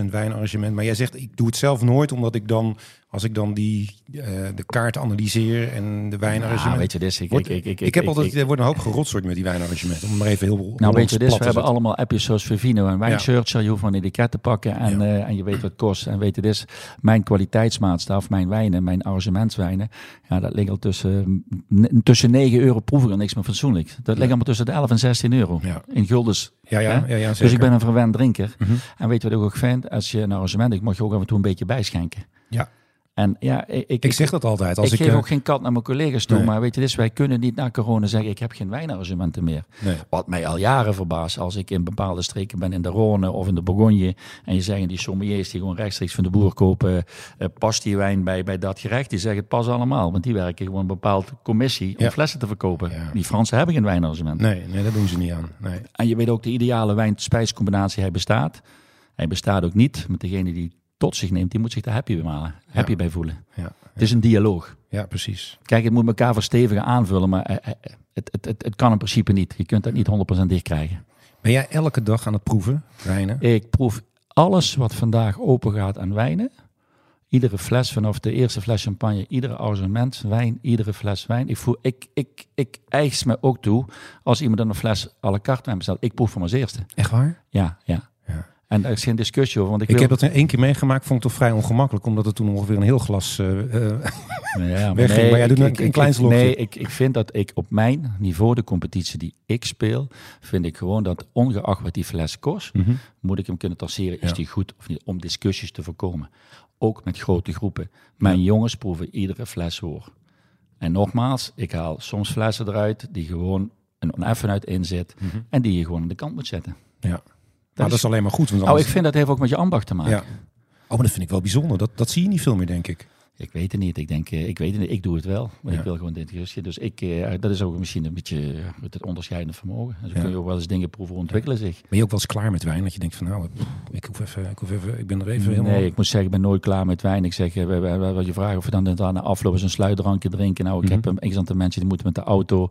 60% wijnarrangement, maar jij zegt ik doe het zelf nooit, omdat ik dan als ik dan die, uh, de kaart analyseer en de wijnarrangement. Ja, weet je, dus ik, ik, ik, ik, ik, heb altijd, er wordt een hoop gerotsoord met die wijnarrangement. Om maar even heel. Nou, weet je, dus we hebben allemaal appjes zoals Vivino en Wijnsearcher. Ja. Je hoeft van een etiket te pakken en, ja. uh, en je weet wat het kost. En weet je, dus mijn kwaliteitsmaatstaf, mijn wijnen, mijn arrangementswijnen, ja, dat ligt al tussen, tussen 9 euro proeven er niks meer fatsoenlijk. Dat ligt allemaal tussen de 11 en 16 euro in guldens. Ja, ja, ja, ja dus ik ben een verwend drinker. Mm -hmm. En weet je wat ik ook vind? Als je een arrangement, ik mag je ook af en toe een beetje bijschenken. Ja. En ja, ik, ik, zeg dat altijd. Als ik, ik geef uh, ook geen kat naar mijn collega's toe. Maar weet je, dus wij kunnen niet na corona zeggen: ik heb geen wijnarrangementen meer. Nee. Wat mij al jaren verbaast. Als ik in bepaalde streken ben, in de Rhône of in de Bourgogne. En je zeggen die sommeliers die gewoon rechtstreeks van de boer kopen. Uh, past die wijn bij, bij dat gerecht? Die zeggen het pas allemaal. Want die werken gewoon een bepaalde commissie om Ja. flessen te verkopen. Ja. Die Fransen hebben geen wijnarrangement. nee, nee, dat doen ze niet aan. Nee. En je weet ook de ideale wijn-spijscombinatie, hij bestaat. Hij bestaat ook niet met degene die tot zich neemt, die moet zich daar happy bij malen, happy bij voelen. Ja. Het is een dialoog. ja, precies. Kijk, het moet elkaar verstevigen aanvullen, maar eh, eh, het, het, het, het kan in principe niet. Je kunt dat niet 100% dicht krijgen. Ben jij elke dag aan het proeven, wijnen? Ik proef alles wat vandaag open gaat aan wijnen. Iedere fles, vanaf de eerste fles champagne, iedere arrangement wijn, iedere fles wijn. Ik, voel, ik, ik, ik eis me ook toe als iemand dan een fles à la carte wijn bestelt. Ik proef van als eerste. Echt waar? Ja, ja. En daar is geen discussie over. Want ik, Ik wil... heb dat één keer meegemaakt, vond ik toch vrij ongemakkelijk, omdat het toen ongeveer een heel glas. eh, Ja, wegging, maar jij doet ik- een- ik- een ik- klein slokje. Nee, ik, ik vind dat ik op mijn niveau, de competitie die ik speel, vind ik gewoon dat ongeacht wat die fles kost, mhm. moet ik hem kunnen tasseren. Is Ja. die goed of niet? Om discussies te voorkomen. Ook met grote groepen. Mijn jongens proeven iedere fles voor. En nogmaals, ik haal soms flessen eruit die gewoon een oneffenheid in zit Mhm. en die je gewoon aan de kant moet zetten. Ja. Maar dat is alleen maar goed. Want anders- ik vind dat heeft ook met je ambacht te maken. ja. Oh, maar dat vind ik wel bijzonder. Dat, dat zie je niet veel meer, denk ik. Ik weet het niet. Ik denk, eh, ik weet het niet. Ik doe het wel. Maar Ja. ik wil gewoon dit discussie. Dus ik, eh, dat is ook misschien een beetje eh, het onderscheidende vermogen. En zo Ja. kun je ook wel eens dingen proeven ontwikkelen zich. Ben je ook wel eens klaar met wijn? Dat je denkt van nou, ik hoef even, ik hoef even, ik ben er even helemaal... Nee, ik moet zeggen, ik ben nooit klaar met wijn. Ik zeg, wat je vraagt of we dan afloop eens een sluitdrankje drinken. Nou, ik Mhm. heb een x aantal mensen die moeten met de auto.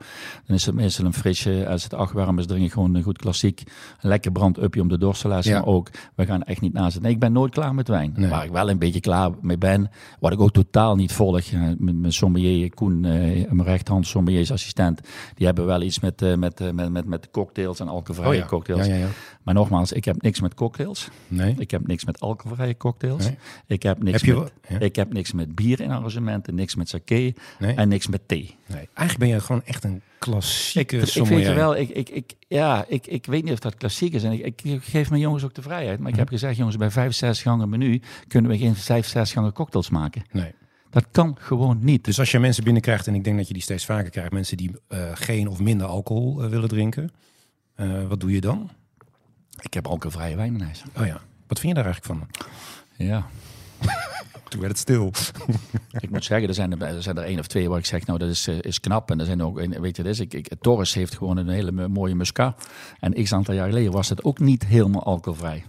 Dan is het meestal een frisje. Als het acht warm is, drink ik gewoon een goed klassiek. Een lekker brand-upje om de dorst te laten. Ja. Maar ook, we gaan echt niet naast het. Nee, ik ben nooit klaar met wijn. Nee. Waar ik wel een beetje klaar mee ben. Wat ik ook totaal niet volg. mijn sommelier, Koen, eh, mijn rechterhand sommeliersassistent. Die hebben wel iets met, eh, met, eh, met, met, met cocktails en alcoholvrije Oh ja. cocktails. Ja, ja, ja. Maar nogmaals, ik heb niks met cocktails. Nee. Ik heb niks met alcoholvrije cocktails. Nee. Ik heb niks Heb je met, ik heb niks met bier in arrangementen, niks met sake Nee. en niks met thee. nee. Eigenlijk ben je gewoon echt een Ik, klassieke ik sommelier. je wel, ik, ik, ik, ja, ik, ik weet niet of dat klassiek is. En ik, ik geef mijn jongens ook de vrijheid. Maar ik heb gezegd, jongens, bij 65 gangen menu kunnen we geen 65 gangen cocktails maken. Nee. Dat kan gewoon niet. Dus als je mensen binnenkrijgt, en ik denk dat je die steeds vaker krijgt, mensen die eh, geen of minder alcohol eh, willen drinken, eh, wat doe je dan? Ik heb alcoholvrije wijn in huis. Oh ja, wat vind je daar eigenlijk van? Ja, Toen werd het stil. <laughs> ik moet zeggen, er zijn er, er zijn er één of twee waar ik zeg, nou dat is, eh, is knap. En er zijn ook, weet je, dus ik, ik, Torres heeft gewoon een hele mo- mooie muscat. En x aantal jaar geleden was het ook niet helemaal alcoholvrij.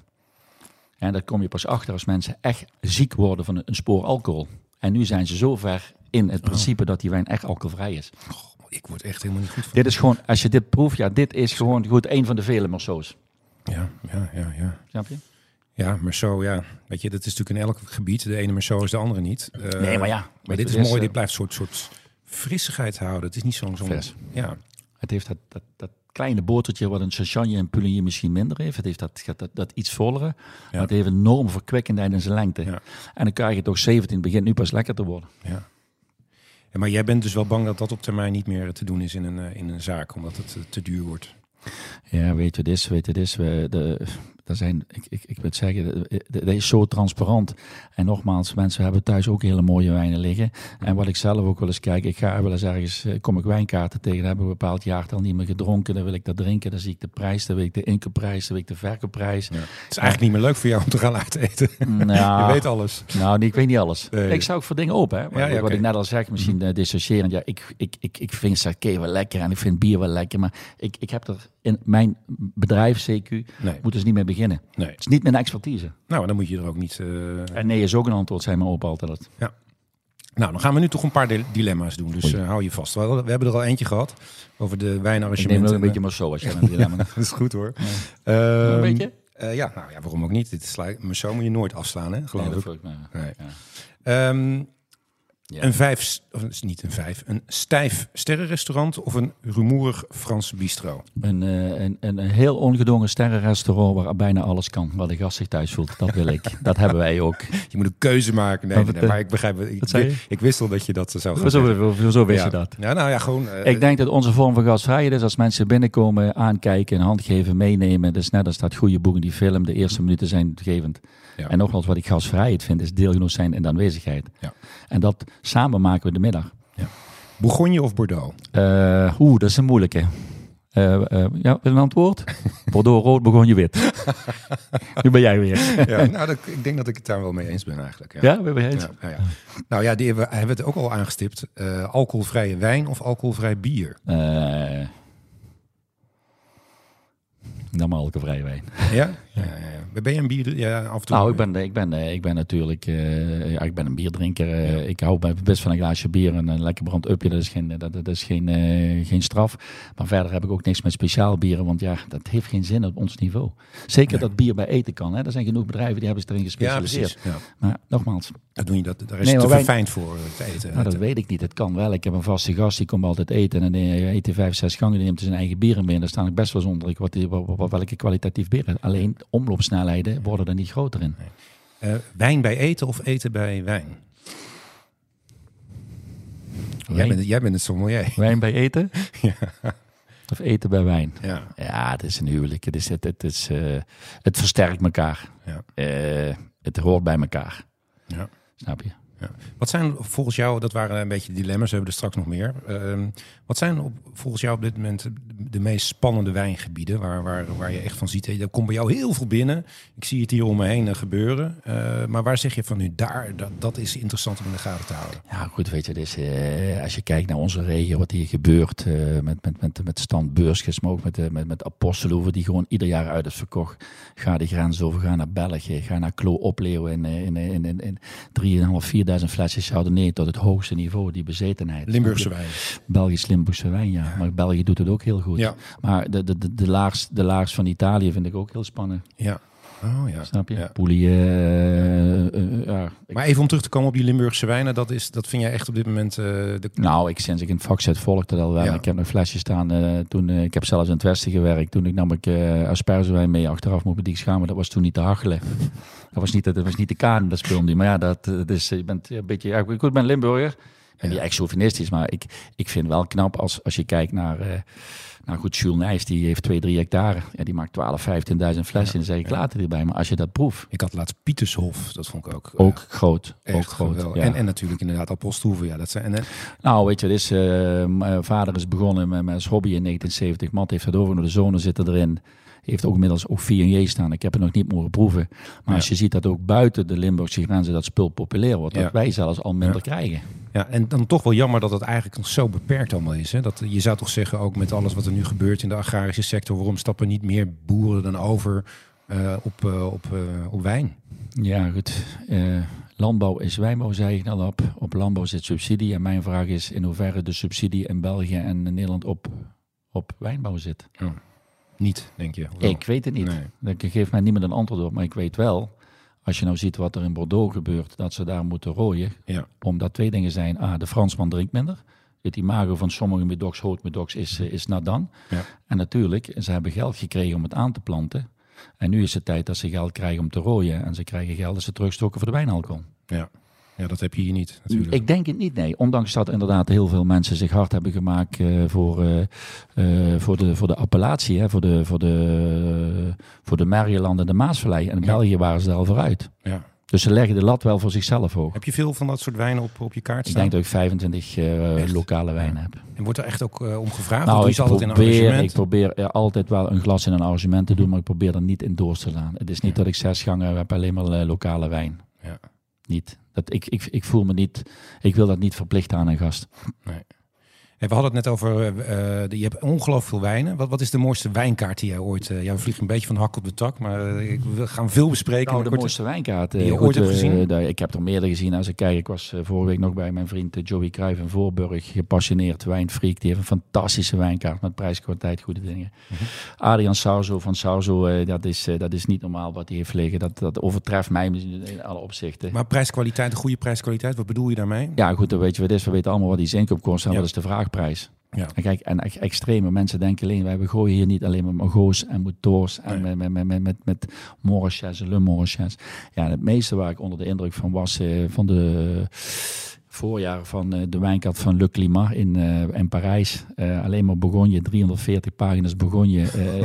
En daar kom je pas achter als mensen echt ziek worden van een, spoor alcohol. En nu zijn ze zo ver in het principe dat die wijn echt alcoholvrij is. Ik word echt helemaal niet goed van. Dit is gewoon, als je dit proeft, ja, dit is gewoon goed een van de vele Merceaus. Ja, ja, ja, ja. Snap je? Ja, maar zo, ja. Weet je, dat is natuurlijk in elk gebied. De ene maar zo is de andere niet. Eh, Nee, maar ja. Maar dit is mooi. eh, Dit blijft een soort, soort frissigheid houden. Het is niet zo'n... zo'n Vers. ja, Het heeft dat, dat, dat kleine botertje wat een Chassagne en Puligny misschien minder heeft. Het heeft dat, dat, dat, dat iets vollere. Maar het heeft een enorm verkwekkendheid in zijn lengte. Ja. En dan krijg je toch 17, begint nu pas lekker te worden. ja. Ja, maar jij bent dus wel bang dat dat op termijn niet meer te doen is in een, eh, in een zaak, omdat het eh, te duur wordt. Ja, weet je dit, weet je dit. We, de, daar zijn, ik, ik, ik moet zeggen, dat is zo transparant. En nogmaals, mensen hebben thuis ook hele mooie wijnen liggen. En wat ik zelf ook wel eens kijk, ik ga wel eens ergens, eh, kom ik wijnkaarten tegen, dan hebben we een bepaald jaartal niet meer gedronken. Dan wil ik dat drinken, dan zie ik de prijs, dan wil ik de inkoopprijs, dan wil ik de verkoopprijs. Ja. Het is eigenlijk niet meer leuk voor jou om te gaan uiteten. <laughs> Nou, Je weet alles. Nou, ik weet niet alles. Nee. Ik zou ook voor dingen open. Hè? Wat, Ja, ja, wat ik net al zeg, misschien uh, dissociërend. Ja, ik, ik, ik, ik vind sake wel lekker en ik vind bier wel lekker. Maar ik, ik heb er in mijn bedrijf, CQ, Nee. moeten ze niet mee beginnen. Nee. Het is niet mijn expertise. Nou, dan moet je er ook niet... eh, En nee is ook een antwoord, zei mijn opa altijd. Nou, dan gaan we nu toch een paar dil- dilemma's doen. Dus eh, hou je vast. We, we hebben er al eentje gehad over de Ik neem wijnarrangementen. het ook een beetje maar zo als je <laughs> een dilemma Dat is goed hoor. Een Ehm, beetje? eh, ja, nou ja, waarom ook niet? Dit is, maar zo moet je nooit afslaan, hè? Geloof Nee, dat ik. voel ik me. Nee. Ja. Een vijf, of is niet een vijf, een stijf sterrenrestaurant of een rumoerig Frans bistro? Een, uh, een, een, heel ongedwongen sterrenrestaurant waar bijna alles kan, waar de gast zich thuis voelt. Dat wil ik. <laughs> dat hebben wij ook. Je moet een keuze maken. Nee, nee, maar ik begrijp, ik, ik, wist al dat je dat zou gaan Zo, zo, zo wist je dat. Ja, nou ja, gewoon. Uh, ik denk dat onze vorm van gastvrijheid is als mensen binnenkomen, aankijken, een hand geven, meenemen. Dus net als dat goede boek in die film, de eerste minuten zijn gevend. Ja. En nogmaals, wat ik gasvrijheid vind, is deelgenoot zijn in de aanwezigheid. Ja. En dat samen maken we de middag. Ja. Bourgogne of Bordeaux? Uh, Oeh, dat is een moeilijke. Uh, uh, ja, een antwoord? <laughs> Bordeaux rood, Bourgogne wit. <laughs> nu ben jij weer. ja, <laughs> nou, dat, ik denk dat ik het daar wel mee eens ben eigenlijk. Ja, ja ben je eens? Ja, ja, Nou ja, die hebben, hebben het ook al aangestipt. alcoholvrije wijn of alcoholvrij bier? dan maar alcoholvrije wijn. Ja? Ja. Ben je een bier? Ja, af en toe. Nou, ik ben, ik ben, ik ben natuurlijk uh, ja, ik ben een bierdrinker. Uh, ik hou best van een glaasje bier en een lekker brandupje. Dat is geen, dat, dat is geen, geen straf. Maar verder heb ik ook niks met speciaal bieren, want ja, dat heeft geen zin op ons niveau. Zeker dat bier bij eten kan. Hè. Er zijn genoeg bedrijven die hebben zich erin gespecialiseerd. Ja, Maar nogmaals. Dat doe je dat, daar is nee, te verfijnd voor het eten. Nou, dat weet ik niet. Het kan wel. Ik heb een vaste gast, die komt altijd eten. En dan eet vijf, zes gangen, die neemt zijn eigen bier in. Daar staan ik best wel zonder ik wat, wat, welke kwalitatief bier. Alleen omloopsnelheden worden er niet groter in. Nee. Uh, wijn bij eten of eten bij wijn? Jij bent, jij bent het sommelier. <laughs> Wijn bij eten? ja. Of eten bij wijn? Ja, ja het is een huwelijk. Het, is, het, het, is, uh, het versterkt elkaar. Ja. Uh, het hoort bij elkaar. Ja. Snap je? Ja. Wat zijn volgens jou, dat waren een beetje dilemma's, we hebben er straks nog meer. Uh, wat zijn op, volgens jou op dit moment de meest spannende wijngebieden waar, waar, waar je echt van ziet? Er komt bij jou heel veel binnen. Ik zie het hier om me heen gebeuren. Uh, maar waar zeg je van nu, daar, dat, dat is interessant om in de gaten te houden? Ja, goed, weet je, dus, uh, als je kijkt naar onze regio, wat hier gebeurt uh, met, met, met, met stand Beurskes, maar ook met, met, met Aposteloeven, die gewoon ieder jaar uit is verkocht. Ga de grens over, ga naar België, ga naar Klo Opleeuwen in, in, in, in, in 3.500, 4.000 flesjes tot het hoogste niveau, die bezetenheid. Limburgse wijn. Belgisch Limburgse wijn, ja. Maar België doet het ook heel goed. Ja. Maar de, de, de, de, laars, de laars van Italië vind ik ook heel spannend. Ja. Oh ja. Snap je? Ja. Poelie, uh, uh, ja. Maar even om terug te komen op die Limburgse wijnen, dat, is, dat vind jij echt op dit moment... Uh, de... Nou, ik sinds ik in het vak zit volgde dat al wel. Ja. Ik heb nog flesjes staan. toen, ik heb zelfs in het Westen gewerkt. Toen ik nam ik aspergewijn mee achteraf moet ik die schamen. Dat was toen niet te hachelen. <laughs> dat was niet, dat was niet de kaan, dat niet. Maar ja, dat, dat is, je bent een beetje... Ja, ik ben Limburger. En die echt chauvinistisch, maar ik, ik vind wel knap als, als je kijkt naar... Nou goed, Jules Nijs die heeft 2, 3 hectare. Ja, die maakt 12, 15.000 flessen. Ja, en dan zeg ik ja. later erbij. Maar als je dat proeft. Ik had laatst Pietershof, dat vond ik ook. Ook uh, groot. Ook groot. Ja. En, en natuurlijk inderdaad Apostelhoeven. Ja, dat zijn, en, nou, weet je, is, uh, vader is begonnen met, met hobby in 1970. Mat heeft het over, de zonen zitten erin heeft ook inmiddels ook 4J staan. Ik heb het nog niet mogen proeven. Maar als je ziet dat ook buiten de Limburgse grenzen dat spul populair wordt, dat wij zelfs al minder krijgen. Ja, en dan toch wel jammer dat het eigenlijk nog zo beperkt allemaal is. Hè? Dat, je zou toch zeggen, ook met alles wat er nu gebeurt in de agrarische sector, waarom stappen niet meer boeren dan over uh, op, uh, op, uh, op wijn? Ja, goed. landbouw is wijnbouw, zei ik al op. Op landbouw zit subsidie. En mijn vraag is in hoeverre de subsidie in België en Nederland op, op wijnbouw zit. Ja. Niet, denk je? Ik weet het niet. Nee. Ik geef mij niemand een antwoord op, maar ik weet wel als je nou ziet wat er in Bordeaux gebeurt, dat ze daar moeten rooien. Ja. Omdat twee dingen zijn. A, de Fransman drinkt minder. Het imago van sommige medocs, medocs is, eh, is nadan. Ja. En natuurlijk, ze hebben geld gekregen om het aan te planten. En nu is het tijd dat ze geld krijgen om te rooien. En ze krijgen geld dat ze terugstoken voor de wijnalcohol. Ja. Ja, dat heb je hier niet natuurlijk. Ik denk het niet, nee. Ondanks dat inderdaad heel veel mensen zich hard hebben gemaakt uh, voor, uh, uh, voor, de, voor de appellatie, hè, voor, de, voor, de, voor de Maryland en de Maasvallei. En in ja. België waren ze er al vooruit. Ja. Dus ze leggen de lat wel voor zichzelf hoog. Heb je veel van dat soort wijnen op, op je kaart staan? Ik denk dat ik 25 lokale wijnen heb. En wordt er echt ook om gevraagd? Nou, ik probeer, ik probeer altijd wel een glas in een arrangement te doen, maar ik probeer er niet in door te slaan. Het is niet dat ik zes gangen heb alleen maar lokale wijn. Ja. Niet. Dat ik, ik, ik voel me niet, ik wil dat niet verplicht aan een gast. Nee. We hadden het net over, uh, je hebt ongelooflijk veel wijnen. Wat, wat is de mooiste wijnkaart die jij ooit... Uh, ja, we vliegen een beetje van de hak op de tak, maar we gaan veel bespreken. Nou, de mooiste wijnkaart die je goed, ooit hebt gezien? ik heb er meerdere gezien. Als ik kijk, ik was vorige week nog bij mijn vriend Joey Cruijff in Voorburg. Gepassioneerd wijnfreak. Die heeft een fantastische wijnkaart met prijskwaliteit, goede dingen. Mhm. Adrian Sauzo van Sauzo, dat, is, dat is niet normaal wat hij heeft liggen. Dat, dat overtreft mij in alle opzichten. Maar prijskwaliteit, een goede prijskwaliteit, wat bedoel je daarmee? Ja, goed, dan weet je wat is. We weten allemaal wat die zinkoop kost en ja. wat is de vraagprijs. Ja. En kijk, en extreme mensen denken alleen, wij gooien hier niet alleen met Margot's en Motors en met, met, met, met, met Morrisches en Le. Ja, het meeste waar ik onder de indruk van was, uh, van de voorjaar van uh, de wijnkaart van Le Climat in, uh, in Parijs. Uh, alleen maar begon je, 340 pagina's begon je.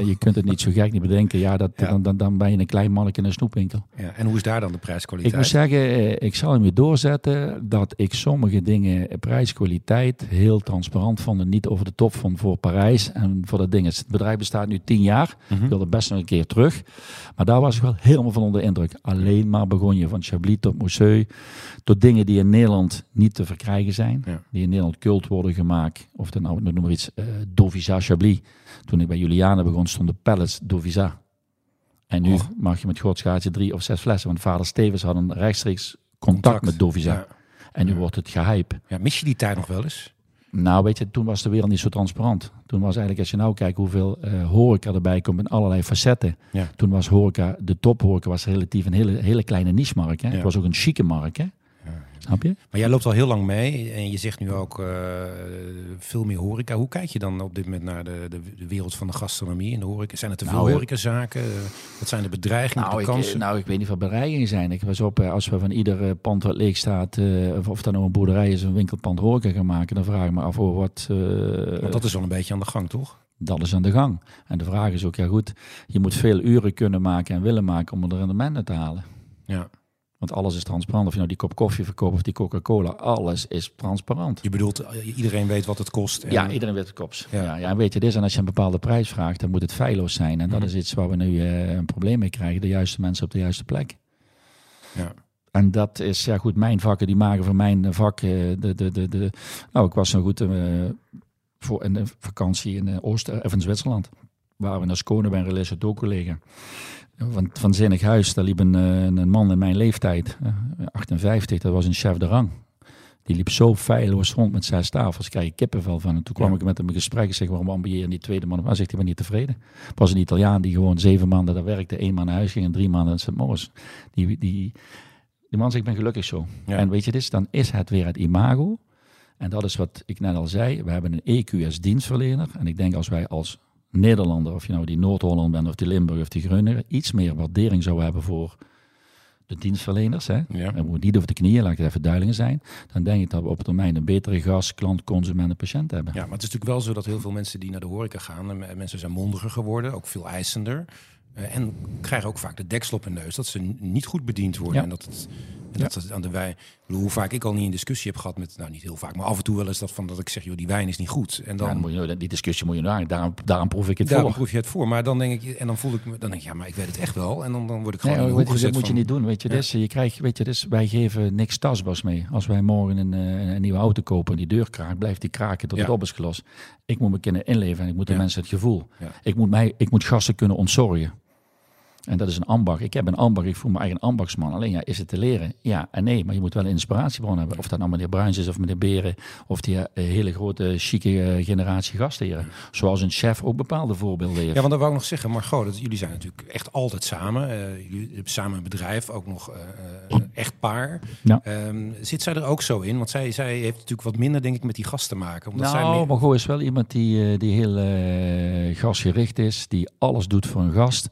je kunt het niet zo gek niet bedenken. Ja, dat, Dan, dan, dan ben je een klein mannetje in een snoepwinkel. Ja, en hoe is daar dan de prijskwaliteit? Ik moet zeggen, ik zal hem weer doorzetten dat ik sommige dingen, prijskwaliteit, heel transparant vond. En niet over de top van voor Parijs en voor dat ding. Het bedrijf bestaat nu tien jaar. Mhm. Ik wilde best nog een keer terug. Maar daar was ik wel helemaal van onder indruk. Alleen maar begon je van Chablis tot Mousseux. Tot dingen die in Nederland niet te verkrijgen zijn. Die in Nederland cult worden gemaakt. Of dan nou, noem maar iets, uh, Dovisa Chablis. Toen ik bij Juliana begon, stonden pallets Dovisa. En nu mag je met groot drie of zes flessen. Want vader Stevens had een rechtstreeks contact, met Dovisa. En nu wordt het gehype. Ja, mis je die tijd nog wel eens? Nou, weet je, toen was de wereld niet zo transparant. Toen was eigenlijk, als je nou kijkt hoeveel uh, horeca erbij komt in allerlei facetten. Toen was horeca, de tophoreca was relatief een hele, hele kleine niche-markt. Het was ook een chique markt. Hè? Snap je? Maar jij loopt al heel lang mee en je zegt nu ook uh, veel meer horeca. Hoe kijk je dan op dit moment naar de, de, wereld van de gastronomie en de horeca? Zijn er te veel nou, horecazaken? Wat zijn de bedreigingen, nou, de kansen? Ik, nou, ik weet niet wat bedreigingen zijn. Ik was op, eh, als we van ieder pand wat leeg staat, uh, of, of dat nou een boerderij is, een winkelpand horeca gaan maken, dan vraag ik me af oh, wat... Want dat is wel een beetje aan de gang, toch? Dat is aan de gang. En de vraag is ook, ja goed, je moet veel uren kunnen maken en willen maken om er rendement te halen. Ja. Want alles is transparant. Of je nou die kop koffie verkoopt of die Coca-Cola, alles is transparant. Je bedoelt, eh, iedereen weet wat het kost? En... Ja, iedereen weet het kost. Ja. Ja, weet je, dit is, en als je een bepaalde prijs vraagt, dan moet het feilloos zijn. En dat mhm. is iets waar we nu uh, een probleem mee krijgen. De juiste mensen op de juiste plek. Ja. En dat is, ja goed, mijn vakken, die maken voor mijn vak, uh, de, de, de, de, nou ik was zo goed voor een vakantie in Oost, of in Zwitserland. Waar we naar Skone bij een relation van, van Zinnig Huis, daar liep een, eh, een man in mijn leeftijd, 58, eh, dat was een chef de rang. Die liep zo feilloos rond met zes tafels. Krijg kippenvel van. En toen kwam ik met hem in gesprek. Ik zeg, waarom ambieer je die tweede man? Maar zegt hij, ben niet tevreden. Het was een Italiaan die gewoon zeven maanden daar werkte. één man naar huis ging en drie maanden in St. Moritz. Die, die, die man zegt, ik ben gelukkig zo. En weet je dit, dan is het weer het imago. En dat is wat ik net al zei. We hebben een EQS dienstverlener. En ik denk als wij als Nederlander, of je nou die Noord-Holland bent of die Limburg of die Groninger, iets meer waardering zou hebben voor de dienstverleners. Hè? Ja. En niet over de knieën, laat ik het even duidelijk zijn. Dan denk ik dat we op termijn een betere gas, klant, consument en patiënt hebben. Ja, maar het is natuurlijk wel zo dat heel veel mensen die naar de horeca gaan, mensen zijn mondiger geworden, ook veel eisender. Uh, en krijgen ook vaak de deksel op hun neus dat ze niet goed bediend worden. En dat het, en dat het aan de wijn. Hoe vaak ik al niet een discussie heb gehad met, nou niet heel vaak, maar af en toe wel eens dat van dat ik zeg, joh, die wijn is niet goed. En dan, ja, moet je, die discussie moet je naar, daarom, daarom proef ik het daarom voor. proef je het voor. Maar dan denk ik, en dan voel ik me, dan denk ik, ja, maar ik weet het echt wel. En dan, dan word ik gewoon. Nee, je, dat moet je niet doen. Weet je, dus, je krijgt, weet je, dus wij geven niks tasbas mee. Als wij morgen een, eh, een nieuwe auto kopen en die deur kraakt, blijft die kraken tot het op is gelost. Ik moet me kunnen inleven en ik moet de mensen het gevoel. Ik moet mij, ik moet gasten kunnen ontzorgen. En dat is een ambacht. Ik heb een ambacht, ik voel me eigen ambachtsman. Alleen ja, is het te leren? Ja en nee, maar je moet wel een inspiratiebron hebben. Of dat nou meneer Bruins is of meneer Beren. Of die uh, hele grote, chique uh, generatie gastheren. Zoals een chef ook bepaalde voorbeelden heeft. Ja, want dat wou ik nog zeggen. Maar goh, dat, jullie zijn natuurlijk echt altijd samen. Uh, jullie hebben samen een bedrijf, ook nog echt paar. Ja. Um, zit zij er ook zo in? Want zij, zij heeft natuurlijk wat minder, denk ik, met die gast te maken. Omdat nou, zij Margot is wel iemand die, die heel gastgericht is. Die alles doet voor een gast.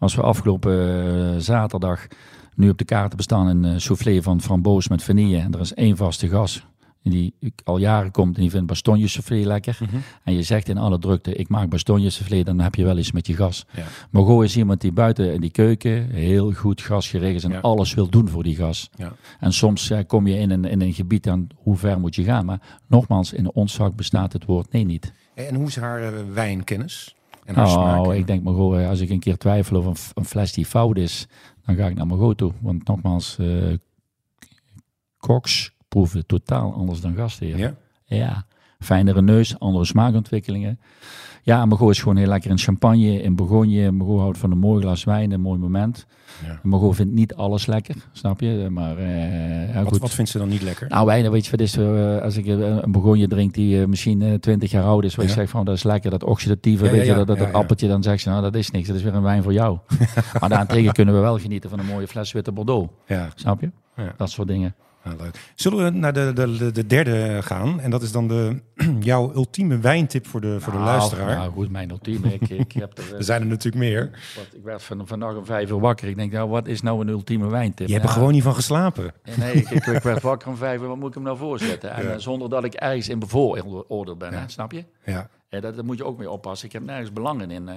Als we afgelopen eh, zaterdag nu op de kaarten bestaan een uh, soufflé van framboos met vanille. En er is één vaste gas die al jaren komt en die vindt bastonje soufflé lekker. Mhm. En je zegt in alle drukte, ik maak bastonje soufflé, dan heb je wel eens met je gas. Ja. Maar gewoon is iemand die buiten in die keuken heel goed gasgericht is en alles wil doen voor die gas. Ja. En soms kom je in een, in een gebied aan hoe ver moet je gaan. Maar nogmaals, in ons vak bestaat het woord nee niet. En hoe is haar wijnkennis? oh, ik denk maar gewoon, als ik een keer twijfel of een, een, fles die fout is, dan ga ik naar mijn toe. Want nogmaals, uh, koks proeven totaal anders dan gastheer. Ja? Ja. Fijnere neus, andere smaakontwikkelingen. Ja, Margot is gewoon heel lekker in champagne, in Bourgogne. Margot houdt van een mooi glas wijn, een mooi moment. Ja. Margot vindt niet alles lekker, snap je? Maar, uh, wat, wat vindt ze dan niet lekker? Nou, wijn, weet je wat is, uh, als ik een Bourgogne drink die misschien 20 jaar oud is, waar ja. je zegt van dat is lekker, dat oxidatieve, weet je, dat, dat, appeltje, dan zeg je nou dat is niks, dat is weer een wijn voor jou. <laughs> maar daarentegen kunnen we wel genieten van een mooie fles witte Bordeaux, snap je? Dat soort dingen. Leuk. Zullen we naar de, de, de, derde gaan? En dat is dan de, <clears throat> jouw ultieme wijntip voor de, voor de nou, luisteraar. Nou goed, mijn ultieme. Ik, ik heb er, <laughs> er zijn er natuurlijk meer. Wat, ik werd van, vannacht om vijf uur wakker. Ik denk, nou, wat is nou een ultieme wijntip? Je hebt er gewoon niet van geslapen. Nee, ik, ik, werd wakker om vijf uur. Wat moet ik hem nou voorzetten? <laughs> En, eh, zonder dat ik ergens in bevooroordeeld ben, ja. snap je? Ja. Ja, dat, moet je ook mee oppassen. Ik heb nergens belangen in. Uh,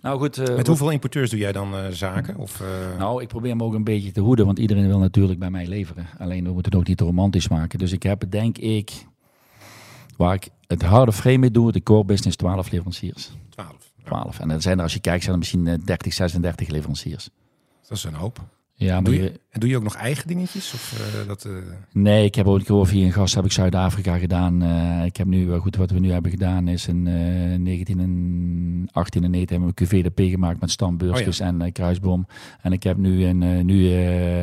nou goed. Uh, Met hoeveel importeurs doe jij dan zaken? Of, Nou, ik probeer hem ook een beetje te hoeden, want iedereen wil natuurlijk bij mij leveren. Alleen we moeten het ook niet romantisch maken. Dus ik heb, denk ik, waar ik het harde frame mee doe, de core business 12 leveranciers. 12. 12. En dan zijn er, als je kijkt, zijn er misschien 30, 36 leveranciers. Dat is een hoop. Ja, maar doe je, en doe je ook nog eigen dingetjes? Of, uh, dat, uh... Nee, ik heb ook gewoon via een gast heb ik Zuid-Afrika gedaan. Uh, ik heb nu, goed, wat we nu hebben gedaan is in 19 en 18 en 19 hebben we QVDP gemaakt met Stan oh, en Kruisboom. En ik heb nu, in, nu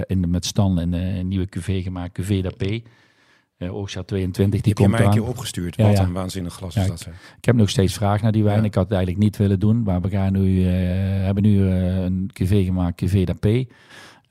in, met Stan een, een nieuwe QV gemaakt, QVDP. Uh, Oogstjaar 22, die, die komt mij een keer opgestuurd. Wat een waanzinnig glas is dat. Ik heb nog steeds vraag naar die wijn. Ik had het eigenlijk niet willen doen. Maar we gaan nu, hebben nu een QV gemaakt, QVDP.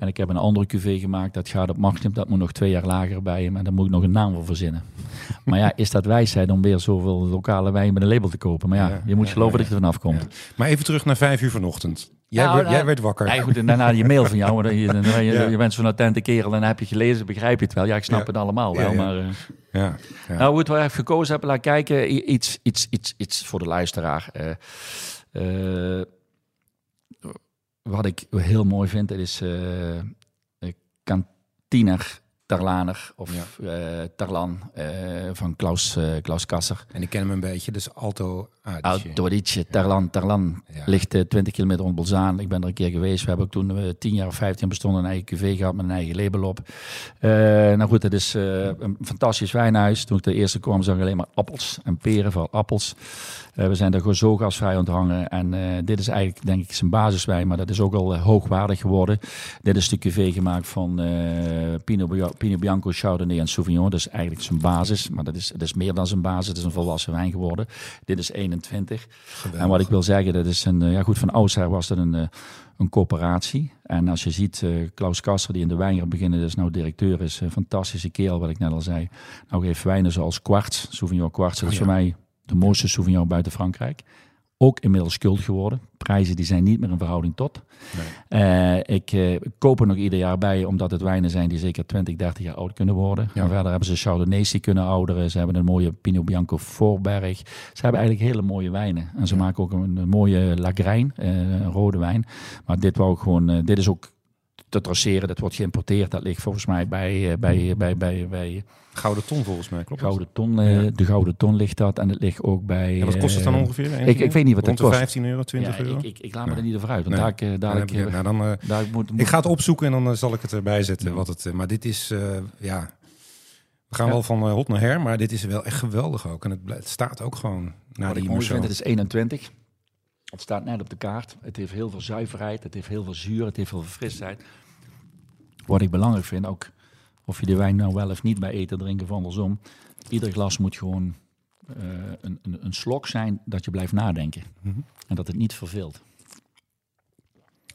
En ik heb een andere QV gemaakt, dat gaat op Magnum, dat moet nog twee jaar lager bij hem. En daar moet ik nog een naam voor verzinnen. <laughs> maar ja, is dat wijsheid om weer zoveel lokale wijn met een label te kopen? Maar ja, je moet geloven dat je er vanaf komt. Maar even terug naar vijf uur vanochtend. Jij, nou, werd, jij werd wakker. Ja, goed, en daarna je mail van jou. <laughs> Je, je, je, je bent zo'n attente kerel en dan heb je gelezen, begrijp je het wel. Ja, ik snap het allemaal wel, maar... Uh, ja, Nou, hoe het we even gekozen hebben, laat kijken. Iets, iets, iets, iets voor de luisteraar. Uh, wat ik heel mooi vind, het is uh, Kantiner Tarlaner of ja. uh, Tarlan van Klaus, Klaus Kasser. En ik ken hem een beetje, dus Alto Adige. Alto Adige, Tarlan. Tarlan ja. ligt 20 kilometer rond Bolzaan. Ik ben er een keer geweest. We hebben ook toen we 10 jaar of 15 bestonden een eigen QV gehad met een eigen label op. nou goed, het is een fantastisch wijnhuis. Toen ik de eerste kwam zag ik alleen maar appels en peren, vooral appels. We zijn daar gewoon zo gasvrij onthangen. En dit is eigenlijk denk ik zijn basiswijn, maar dat is ook al hoogwaardig geworden. Dit is de QV gemaakt van Pinot Pinot Bianco, Chardonnay en Sauvignon. Dat is eigenlijk zijn basis, maar dat is, dat is meer dan zijn basis. Het is een volwassen wijn geworden. Dit is 21. En wat ik wil zeggen, dat is een, ja goed, van oudsher was dat een, een coöperatie. En als je ziet, uh, Klaus Kasser, die in de wijn beginnen, dus nou directeur is, een fantastische keel, wat ik net al zei. Nou geeft wijnen zoals Quartz, Sauvignon Quartz, dat is voor mij de mooiste Sauvignon buiten Frankrijk ook inmiddels schuld geworden. Prijzen die zijn niet meer in verhouding tot. Nee. Uh, ik uh, koop er nog ieder jaar bij, omdat het wijnen zijn die zeker 20, 30 jaar oud kunnen worden. Ja. En verder hebben ze Chardonnays die kunnen ouderen. Ze hebben een mooie Pinot Bianco Voorberg. Ze hebben eigenlijk hele mooie wijnen. En ze ja. maken ook een, een mooie Lagrijn, uh, een rode wijn. Maar dit, wou gewoon, dit is ook te traceren. Dat wordt geïmporteerd. Dat ligt volgens mij bij, bij, bij, bij, bij Gouden ton volgens mij, klopt Gouden ton, uh, De Gouden ton ligt dat en het ligt ook bij... Ja, wat kost het dan ongeveer? Ik, ik weet niet wat het kost. 15 euro, 20 ja, euro? Ik, ik, ik laat me er niet over uit. Want nee. daar, daar, ik, nou, dan, uh, daar moet, moet, ik ga het opzoeken en dan zal ik het erbij zetten. Wat het, maar dit is, uh, ja... We gaan wel van hot naar her, maar dit is wel echt geweldig ook. En het, het staat ook gewoon naar Wat die mooi vind, het is 21. Het staat net op de kaart. Het heeft heel veel zuiverheid, het heeft heel veel zuur, het heeft heel veel frisheid. Wat ik belangrijk vind, ook of je de wijn nou wel of niet bij eten drinken of andersom. Ieder glas moet gewoon uh, een, een, een, slok zijn dat je blijft nadenken. Mm -hmm. En dat het niet verveelt.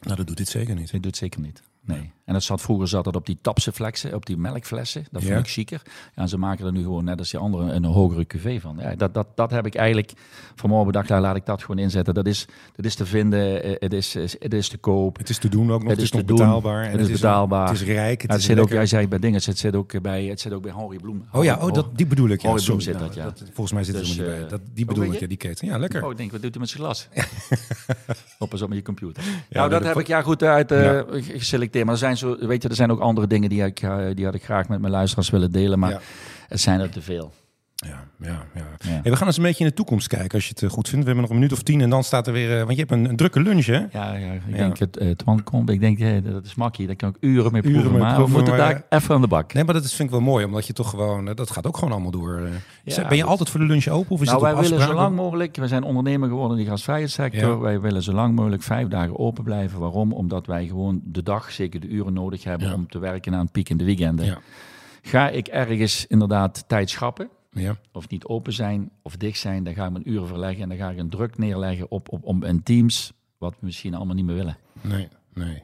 Nou, dat doet dit zeker niet. Dit doet zeker niet. Nee. En dat zat vroeger zat dat op die tapseflexen, op die melkflessen. Dat vond ja. ik chiquer. Ja, en ze maken er nu gewoon net als die andere een hogere QV van. Ja, dat, dat, dat heb ik eigenlijk vanmorgen bedacht, daar laat ik dat gewoon inzetten. Dat is, dat is te vinden, eh, het is, het is te koop. Het is te doen ook nog, het, het is, nog betaalbaar. En het, is betaalbaar. Het is rijk, het, het is zit ook, jij zei bij dingen, het zit ook bij, het zit ook bij Henri Bloem. Oh ja, oh, dat, die bedoel ik. Ja, Henri Bloem zit dat, ja. Dat, volgens mij zit dus, er niet bij. Dat, die bedoel ik, ja, die keten. Ja, lekker. Oh, ik denk, wat doet hij met zijn glas? <laughs> Op eens op met je computer. Nou, dat heb ik ja goed uit geselecteerd. Maar er zijn zo, weet je, er zijn ook andere dingen die, ik, uh, die had ik graag met mijn luisteraars willen delen. Maar ja. het zijn er te veel. Ja, ja, ja. we gaan eens een beetje in de toekomst kijken als je het eh, goed vindt. We hebben nog een minuut of tien en dan staat er weer... Uh, want je hebt een, een, drukke lunch, hè? Ja, ja ik denk het uh, Twan komt. Ik denk, hey, dat is makkie. Daar kan ik uren mee proeven. Uren mee maar we moeten daar even aan de bak. Nee, maar dat is, vind ik wel mooi. Omdat je toch gewoon... dat gaat ook gewoon allemaal door. Ja, ben je altijd voor de lunch open? Of is nou, wij willen zo lang mogelijk... We zijn ondernemer geworden in de gasvrijheidssector. Wij willen zo lang mogelijk vijf dagen open blijven. Waarom? Omdat wij gewoon de dag, zeker de uren nodig hebben... om te werken aan het piek in de weekenden. Ga ik ergens inderdaad tijd schrappen ja. Of niet open zijn of dicht zijn, dan ga ik mijn uren verleggen en dan ga ik een druk neerleggen op, op, op een teams, wat we misschien allemaal niet meer willen. Nee, nee.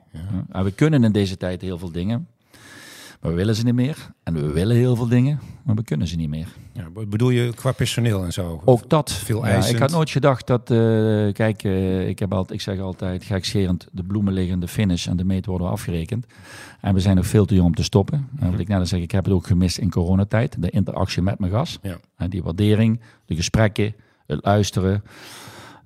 Ja. We kunnen in deze tijd heel veel dingen. Maar we willen ze niet meer. En we willen heel veel dingen, maar we kunnen ze niet meer. Ja, bedoel je qua personeel en zo? Ook dat. Veel ja, ik had nooit gedacht dat, uh, kijk, uh, ik, heb altijd, ik zeg altijd gekscherend, de bloemen liggen, de finish en de meet worden afgerekend. En we zijn nog veel te jong om te stoppen. En wat ik net al zeg, ik heb het ook gemist in coronatijd. De interactie met mijn gas. Ja. En die waardering, de gesprekken, het luisteren.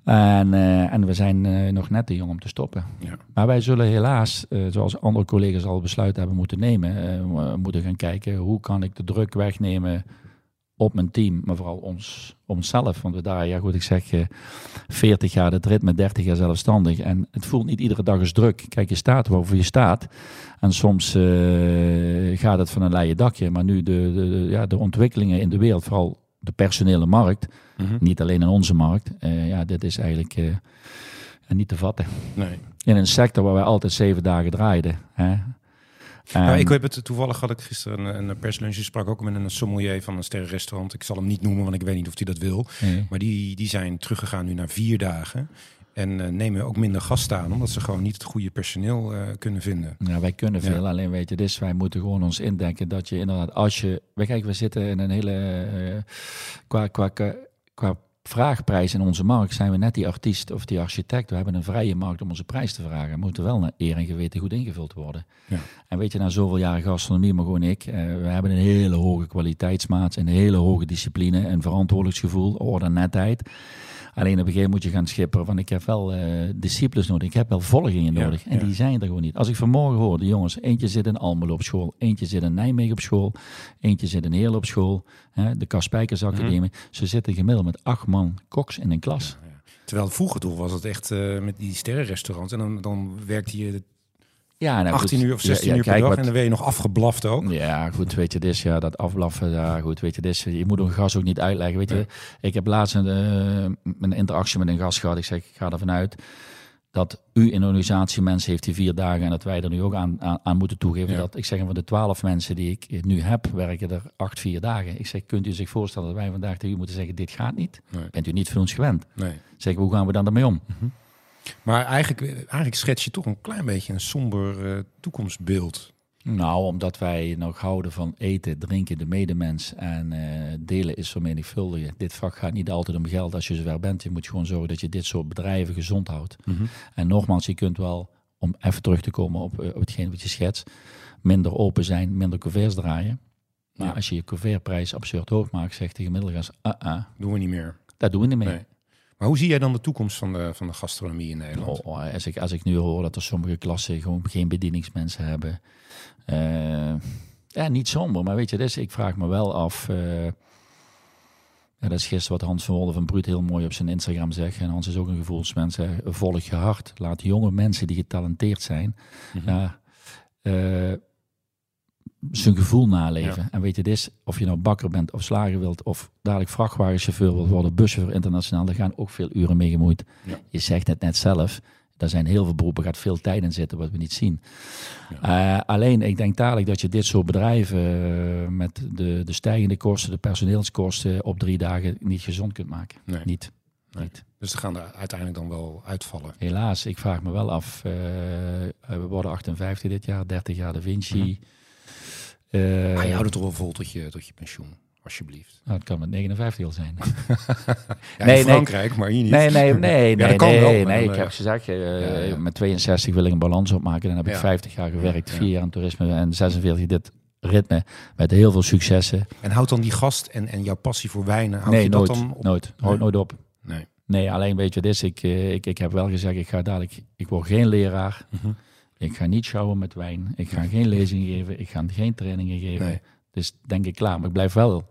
En, uh, en we zijn uh, nog net te jong om te stoppen. Ja. Maar wij zullen helaas, uh, zoals andere collega's al besluit hebben moeten nemen, moeten gaan kijken hoe kan ik de druk wegnemen op mijn team, maar vooral ons, onszelf. Want we daar, ja goed, ik zeg 40 jaar de rit met 30 jaar zelfstandig. En het voelt niet iedere dag eens druk. Kijk, je staat waarvoor je staat. En soms gaat het van een leien dakje. Maar nu de, ja, de ontwikkelingen in de wereld, vooral de personele markt, mhm. niet alleen in onze markt. Uh, ja, dit is eigenlijk uh, niet te vatten. Nee. In een sector waar wij altijd zeven dagen draaiden. Hè. Um, ik heb het toevallig had ik gisteren een, een perslunch sprak ook met een sommelier van een sterrenrestaurant. Ik zal hem niet noemen, want ik weet niet of hij dat wil. Nee. Maar die, die zijn teruggegaan nu naar vier dagen. En uh, nemen ook minder gasten aan, omdat ze gewoon niet het goede personeel uh, kunnen vinden. Ja, wij kunnen veel, alleen weet je, dus wij moeten gewoon ons indenken dat je inderdaad, als je, wij kijken, we zitten in een hele, uh, qua, qua, qua vraagprijs in onze markt zijn we net die artiest of die architect. We hebben een vrije markt om onze prijs te vragen. We moeten wel naar eer en geweten goed ingevuld worden. Ja. En weet je, na zoveel jaren gastronomie, maar gewoon ik, we hebben een hele hoge kwaliteitsmaat, een hele hoge discipline, een verantwoordelijkheidsgevoel, orde en netheid. Alleen op een gegeven moment moet je gaan schipperen van ik heb wel uh, disciples nodig, ik heb wel volgingen nodig. en die zijn er gewoon niet. Als ik vanmorgen hoor, de jongens, eentje zit in Almelo op school, eentje zit in Nijmegen op school, eentje zit in Heerlen op school, hè, de Kaspijkers Academie. Mhm. Ze zitten gemiddeld met acht man koks in een klas. Terwijl vroeger toch was het echt uh, met die sterrenrestaurants. En dan, dan werkte je ja, nou, 18 uur of 16 uur per dag en dan ben je nog afgeblaft ook. Ja, goed, weet je, dus ja, dat afblaffen, ja, goed, weet je, dus je moet een gas ook niet uitleggen, weet je. Ik heb laatst een, uh, een interactie met een gast gehad, ik zeg, ik ga ervan uit dat u in organisatie mensen heeft die vier dagen en dat wij er nu ook aan, aan, moeten toegeven. Dat ik zeg, van de twaalf mensen die ik nu heb, werken er acht, vier dagen. Ik zeg, kunt u zich voorstellen dat wij vandaag tegen u moeten zeggen, dit gaat niet? Bent u niet voor ons gewend? Nee. Zeg, hoe gaan we dan ermee om? Mhm. Maar eigenlijk, eigenlijk schets je toch een klein beetje een somber uh, toekomstbeeld. Nou, omdat wij nog houden van eten, drinken, de medemens en uh, delen is vermenigvuldigen. Dit vak gaat niet altijd om geld als je zover bent. Je moet gewoon zorgen dat je dit soort bedrijven gezond houdt. Mhm. En nogmaals, je kunt wel, om even terug te komen op, uh, op hetgeen wat je schetst, minder open zijn, minder couverts draaien. Maar als je je couvertprijs absurd hoog maakt, zegt de gemiddelde gas, uh -uh. doen we niet meer. Dat doen we niet meer. Maar hoe zie jij dan de toekomst van de, van de gastronomie in Nederland? Oh, als, ik, als ik nu hoor dat er sommige klassen gewoon geen bedieningsmensen hebben. Uh, ja, niet somber, maar weet je, dus ik vraag me wel af. Uh, ja, dat is gisteren wat Hans van Wolde van Bruut heel mooi op zijn Instagram zegt. En Hans is ook een gevoelsmens. Volg je hart. Laat jonge mensen die getalenteerd zijn. Mm -hmm. ja, uh, zijn gevoel naleven. En weet je, dit is, of je nou bakker bent of slager wilt, of dadelijk vrachtwagenchauffeur wilt worden, buschauffeur internationaal, daar gaan ook veel uren mee gemoeid. Je zegt het net zelf, er zijn heel veel beroepen, gaat veel tijd in zitten wat we niet zien. Uh, alleen, ik denk dadelijk dat je dit soort bedrijven uh, met de, de stijgende kosten, de personeelskosten op drie dagen niet gezond kunt maken. Nee. Niet. Nee. niet. Dus ze gaan er uiteindelijk dan wel uitvallen. Helaas, ik vraag me wel af. Uh, we worden 58 dit jaar, 30 jaar de Vinci. Mm -hmm. Uh, ah, je houdt het toch wel vol tot je, tot je pensioen, alsjeblieft. Nou, het kan met 59 al zijn. <laughs> ja, nee, in Frankrijk, nee. maar hier niet. Nee, nee, <laughs> nee, nee, nee, nee, nee. Ik heb gezegd, uh, ja, met 62 wil ik een balans opmaken. Dan heb ik 50 jaar gewerkt, 4 jaar aan toerisme en 46 dit ritme met heel veel successen. En houdt dan die gast en, en jouw passie voor wijnen, nee, je nooit, dat dan op? nooit, nee. nooit op. Nee. Nee, alleen weet je, dit ik, ik, ik heb wel gezegd, ik ga dadelijk, ik word geen leraar. Mm -hmm. Ik ga niet sjouwen met wijn. Ik ga geen lezingen geven. Ik ga geen trainingen geven. Nee. Dus denk ik klaar. Maar ik blijf wel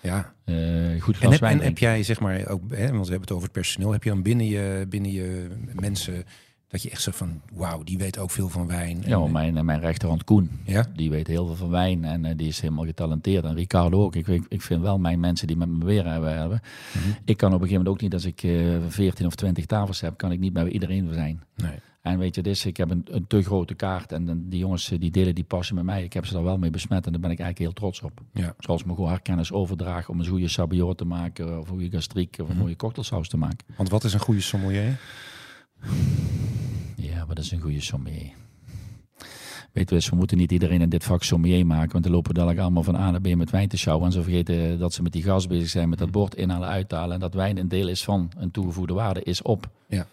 Ja. Uh, goed en wijn. En heb jij, zeg maar, ook, hè, want we hebben het over het personeel. Heb je dan binnen je, binnen je mensen dat je echt zegt van, wauw, die weet ook veel van wijn. Ja, mijn, mijn rechterhand Koen, ja? die weet heel veel van wijn en uh, die is helemaal getalenteerd. En Ricardo ook. Ik, ik, ik vind wel mijn mensen die met me weer hebben. hebben. Mm -hmm. Ik kan op een gegeven moment ook niet, als ik uh, 14 of 20 tafels heb, kan ik niet bij iedereen zijn. Nee. En weet je, dus ik heb een, een te grote kaart en die jongens die delen die passen met mij. Ik heb ze daar wel mee besmet en daar ben ik eigenlijk heel trots op. Ja. Zoals me gewoon herkennis overdragen om een goede sabiot te maken of een goede gastriek of een mooie cocktailsaus te maken. Want wat is een goede sommelier? Ja, wat is een goede sommelier? Weet we, we moeten niet iedereen in dit vak sommelier maken, want dan lopen dadelijk allemaal van A naar B met wijn te sjouwen. En ze vergeten dat ze met die gas bezig zijn, met dat bord inhalen, uithalen. En dat wijn een deel is van een toegevoegde waarde, is op. Ja.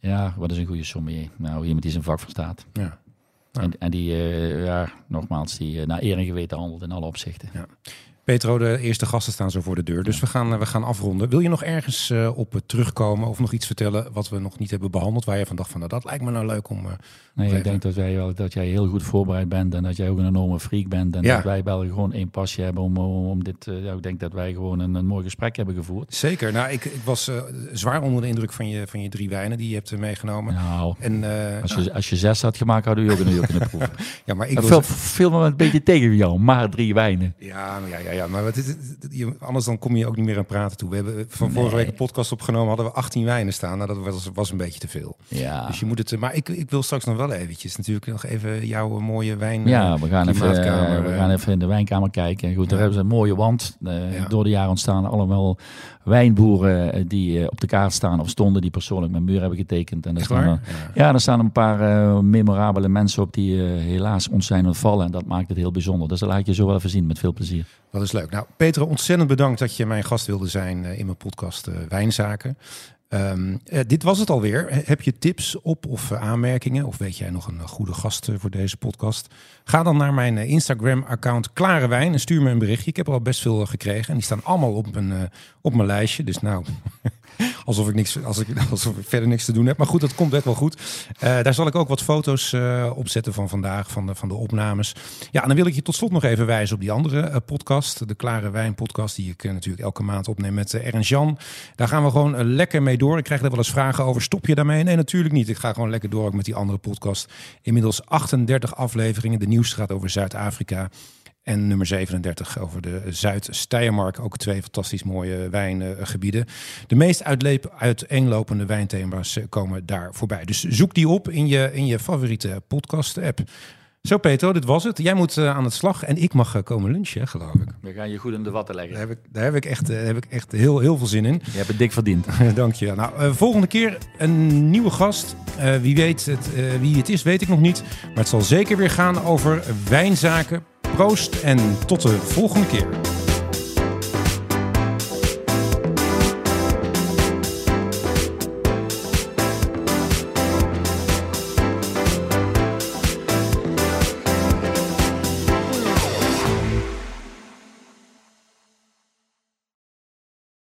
Ja, wat is een goede sommelier? Nou, iemand die zijn vak verstaat. Ja. Ja. En, en die, uh, ja, nogmaals, die uh, naar eer en geweten handelt in alle opzichten. Ja. Petro, de eerste gasten staan zo voor de deur. Dus we gaan, we gaan afronden. Wil je nog ergens uh, op terugkomen of nog iets vertellen wat we nog niet hebben behandeld? Waar je van dacht van nou, dat lijkt me nou leuk om. Uh, nee, ik denk dat, wij wel, dat jij heel goed voorbereid bent en dat jij ook een enorme freak bent. En ja. dat wij wel gewoon één pasje hebben om, om dit. Uh, ja, ik denk dat wij gewoon een, een mooi gesprek hebben gevoerd. Zeker. Nou, ik, ik was zwaar onder de indruk van je, van je drie wijnen die je hebt meegenomen. Nou, en, als, je, als je zes had gemaakt, hadden we ook een uur kunnen proeven. <laughs> ja, maar ik veel, veel me een beetje tegen jou, maar drie wijnen. Ja, ja, ja, ja maar wat is het? anders dan kom je ook niet meer aan praten toe. We hebben van vorige week een podcast opgenomen, hadden we 18 wijnen staan. Nou, dat was, was een beetje te veel. Ja. Dus je moet het. Maar ik, ik wil straks nog wel eventjes natuurlijk nog even jouw mooie wijn. Ja, we gaan, even, uh, we gaan even in de wijnkamer kijken. Goed, ja. daar hebben ze een mooie wand. Uh, ja. Door de jaren ontstaan allemaal wijnboeren die uh, op de kaart staan of stonden, die persoonlijk mijn muur hebben getekend. En er staan, ja. ja, er staan een paar memorabele mensen op die helaas ons zijn ontvallen. En dat maakt het heel bijzonder. Dus dat laat ik je zo wel even zien met veel plezier. Leuk. Nou, Peter, ontzettend bedankt dat je mijn gast wilde zijn in mijn podcast Wijnzaken. Um, uh, dit was het alweer. Heb je tips op of uh, aanmerkingen? Of weet jij nog een uh, goede gast voor deze podcast? Ga dan naar mijn Instagram-account Klare Wijn en stuur me een berichtje. Ik heb er al best veel gekregen en die staan allemaal op mijn, op mijn lijstje. Dus nou, <laughs> alsof ik, niks, als ik, <laughs> alsof ik verder niks te doen heb. Maar goed, dat komt echt wel goed. daar zal ik ook wat foto's op zetten van vandaag, van de, van de opnames. Ja, en dan wil ik je tot slot nog even wijzen op die andere podcast. De Klare Wijn podcast, die ik natuurlijk elke maand opneem met Ernst Jan. Daar gaan we gewoon lekker mee door. Ik krijg er wel eens vragen over. Stop je daarmee? Nee, natuurlijk niet. Ik ga gewoon lekker door met die andere podcast. Inmiddels 38 afleveringen. De nieuwste gaat over Zuid-Afrika. En nummer 37 over de Zuid-Steiermark. Ook twee fantastisch mooie wijngebieden. De meest uiteenlopende wijnthema's komen daar voorbij. Dus zoek die op in je, in je favoriete podcast-app. Zo Peter, dit was het. Jij moet uh, aan het slag en ik mag uh, komen lunchen, geloof ik. We gaan je goed in de watten leggen. Daar heb ik, daar heb ik, echt, uh, heb ik echt heel, heel veel zin in. Je hebt het dik verdiend. <laughs> Dank je. Nou, volgende keer een nieuwe gast. wie weet het, wie het is, weet ik nog niet. Maar het zal zeker weer gaan over wijnzaken. Proost en tot de volgende keer.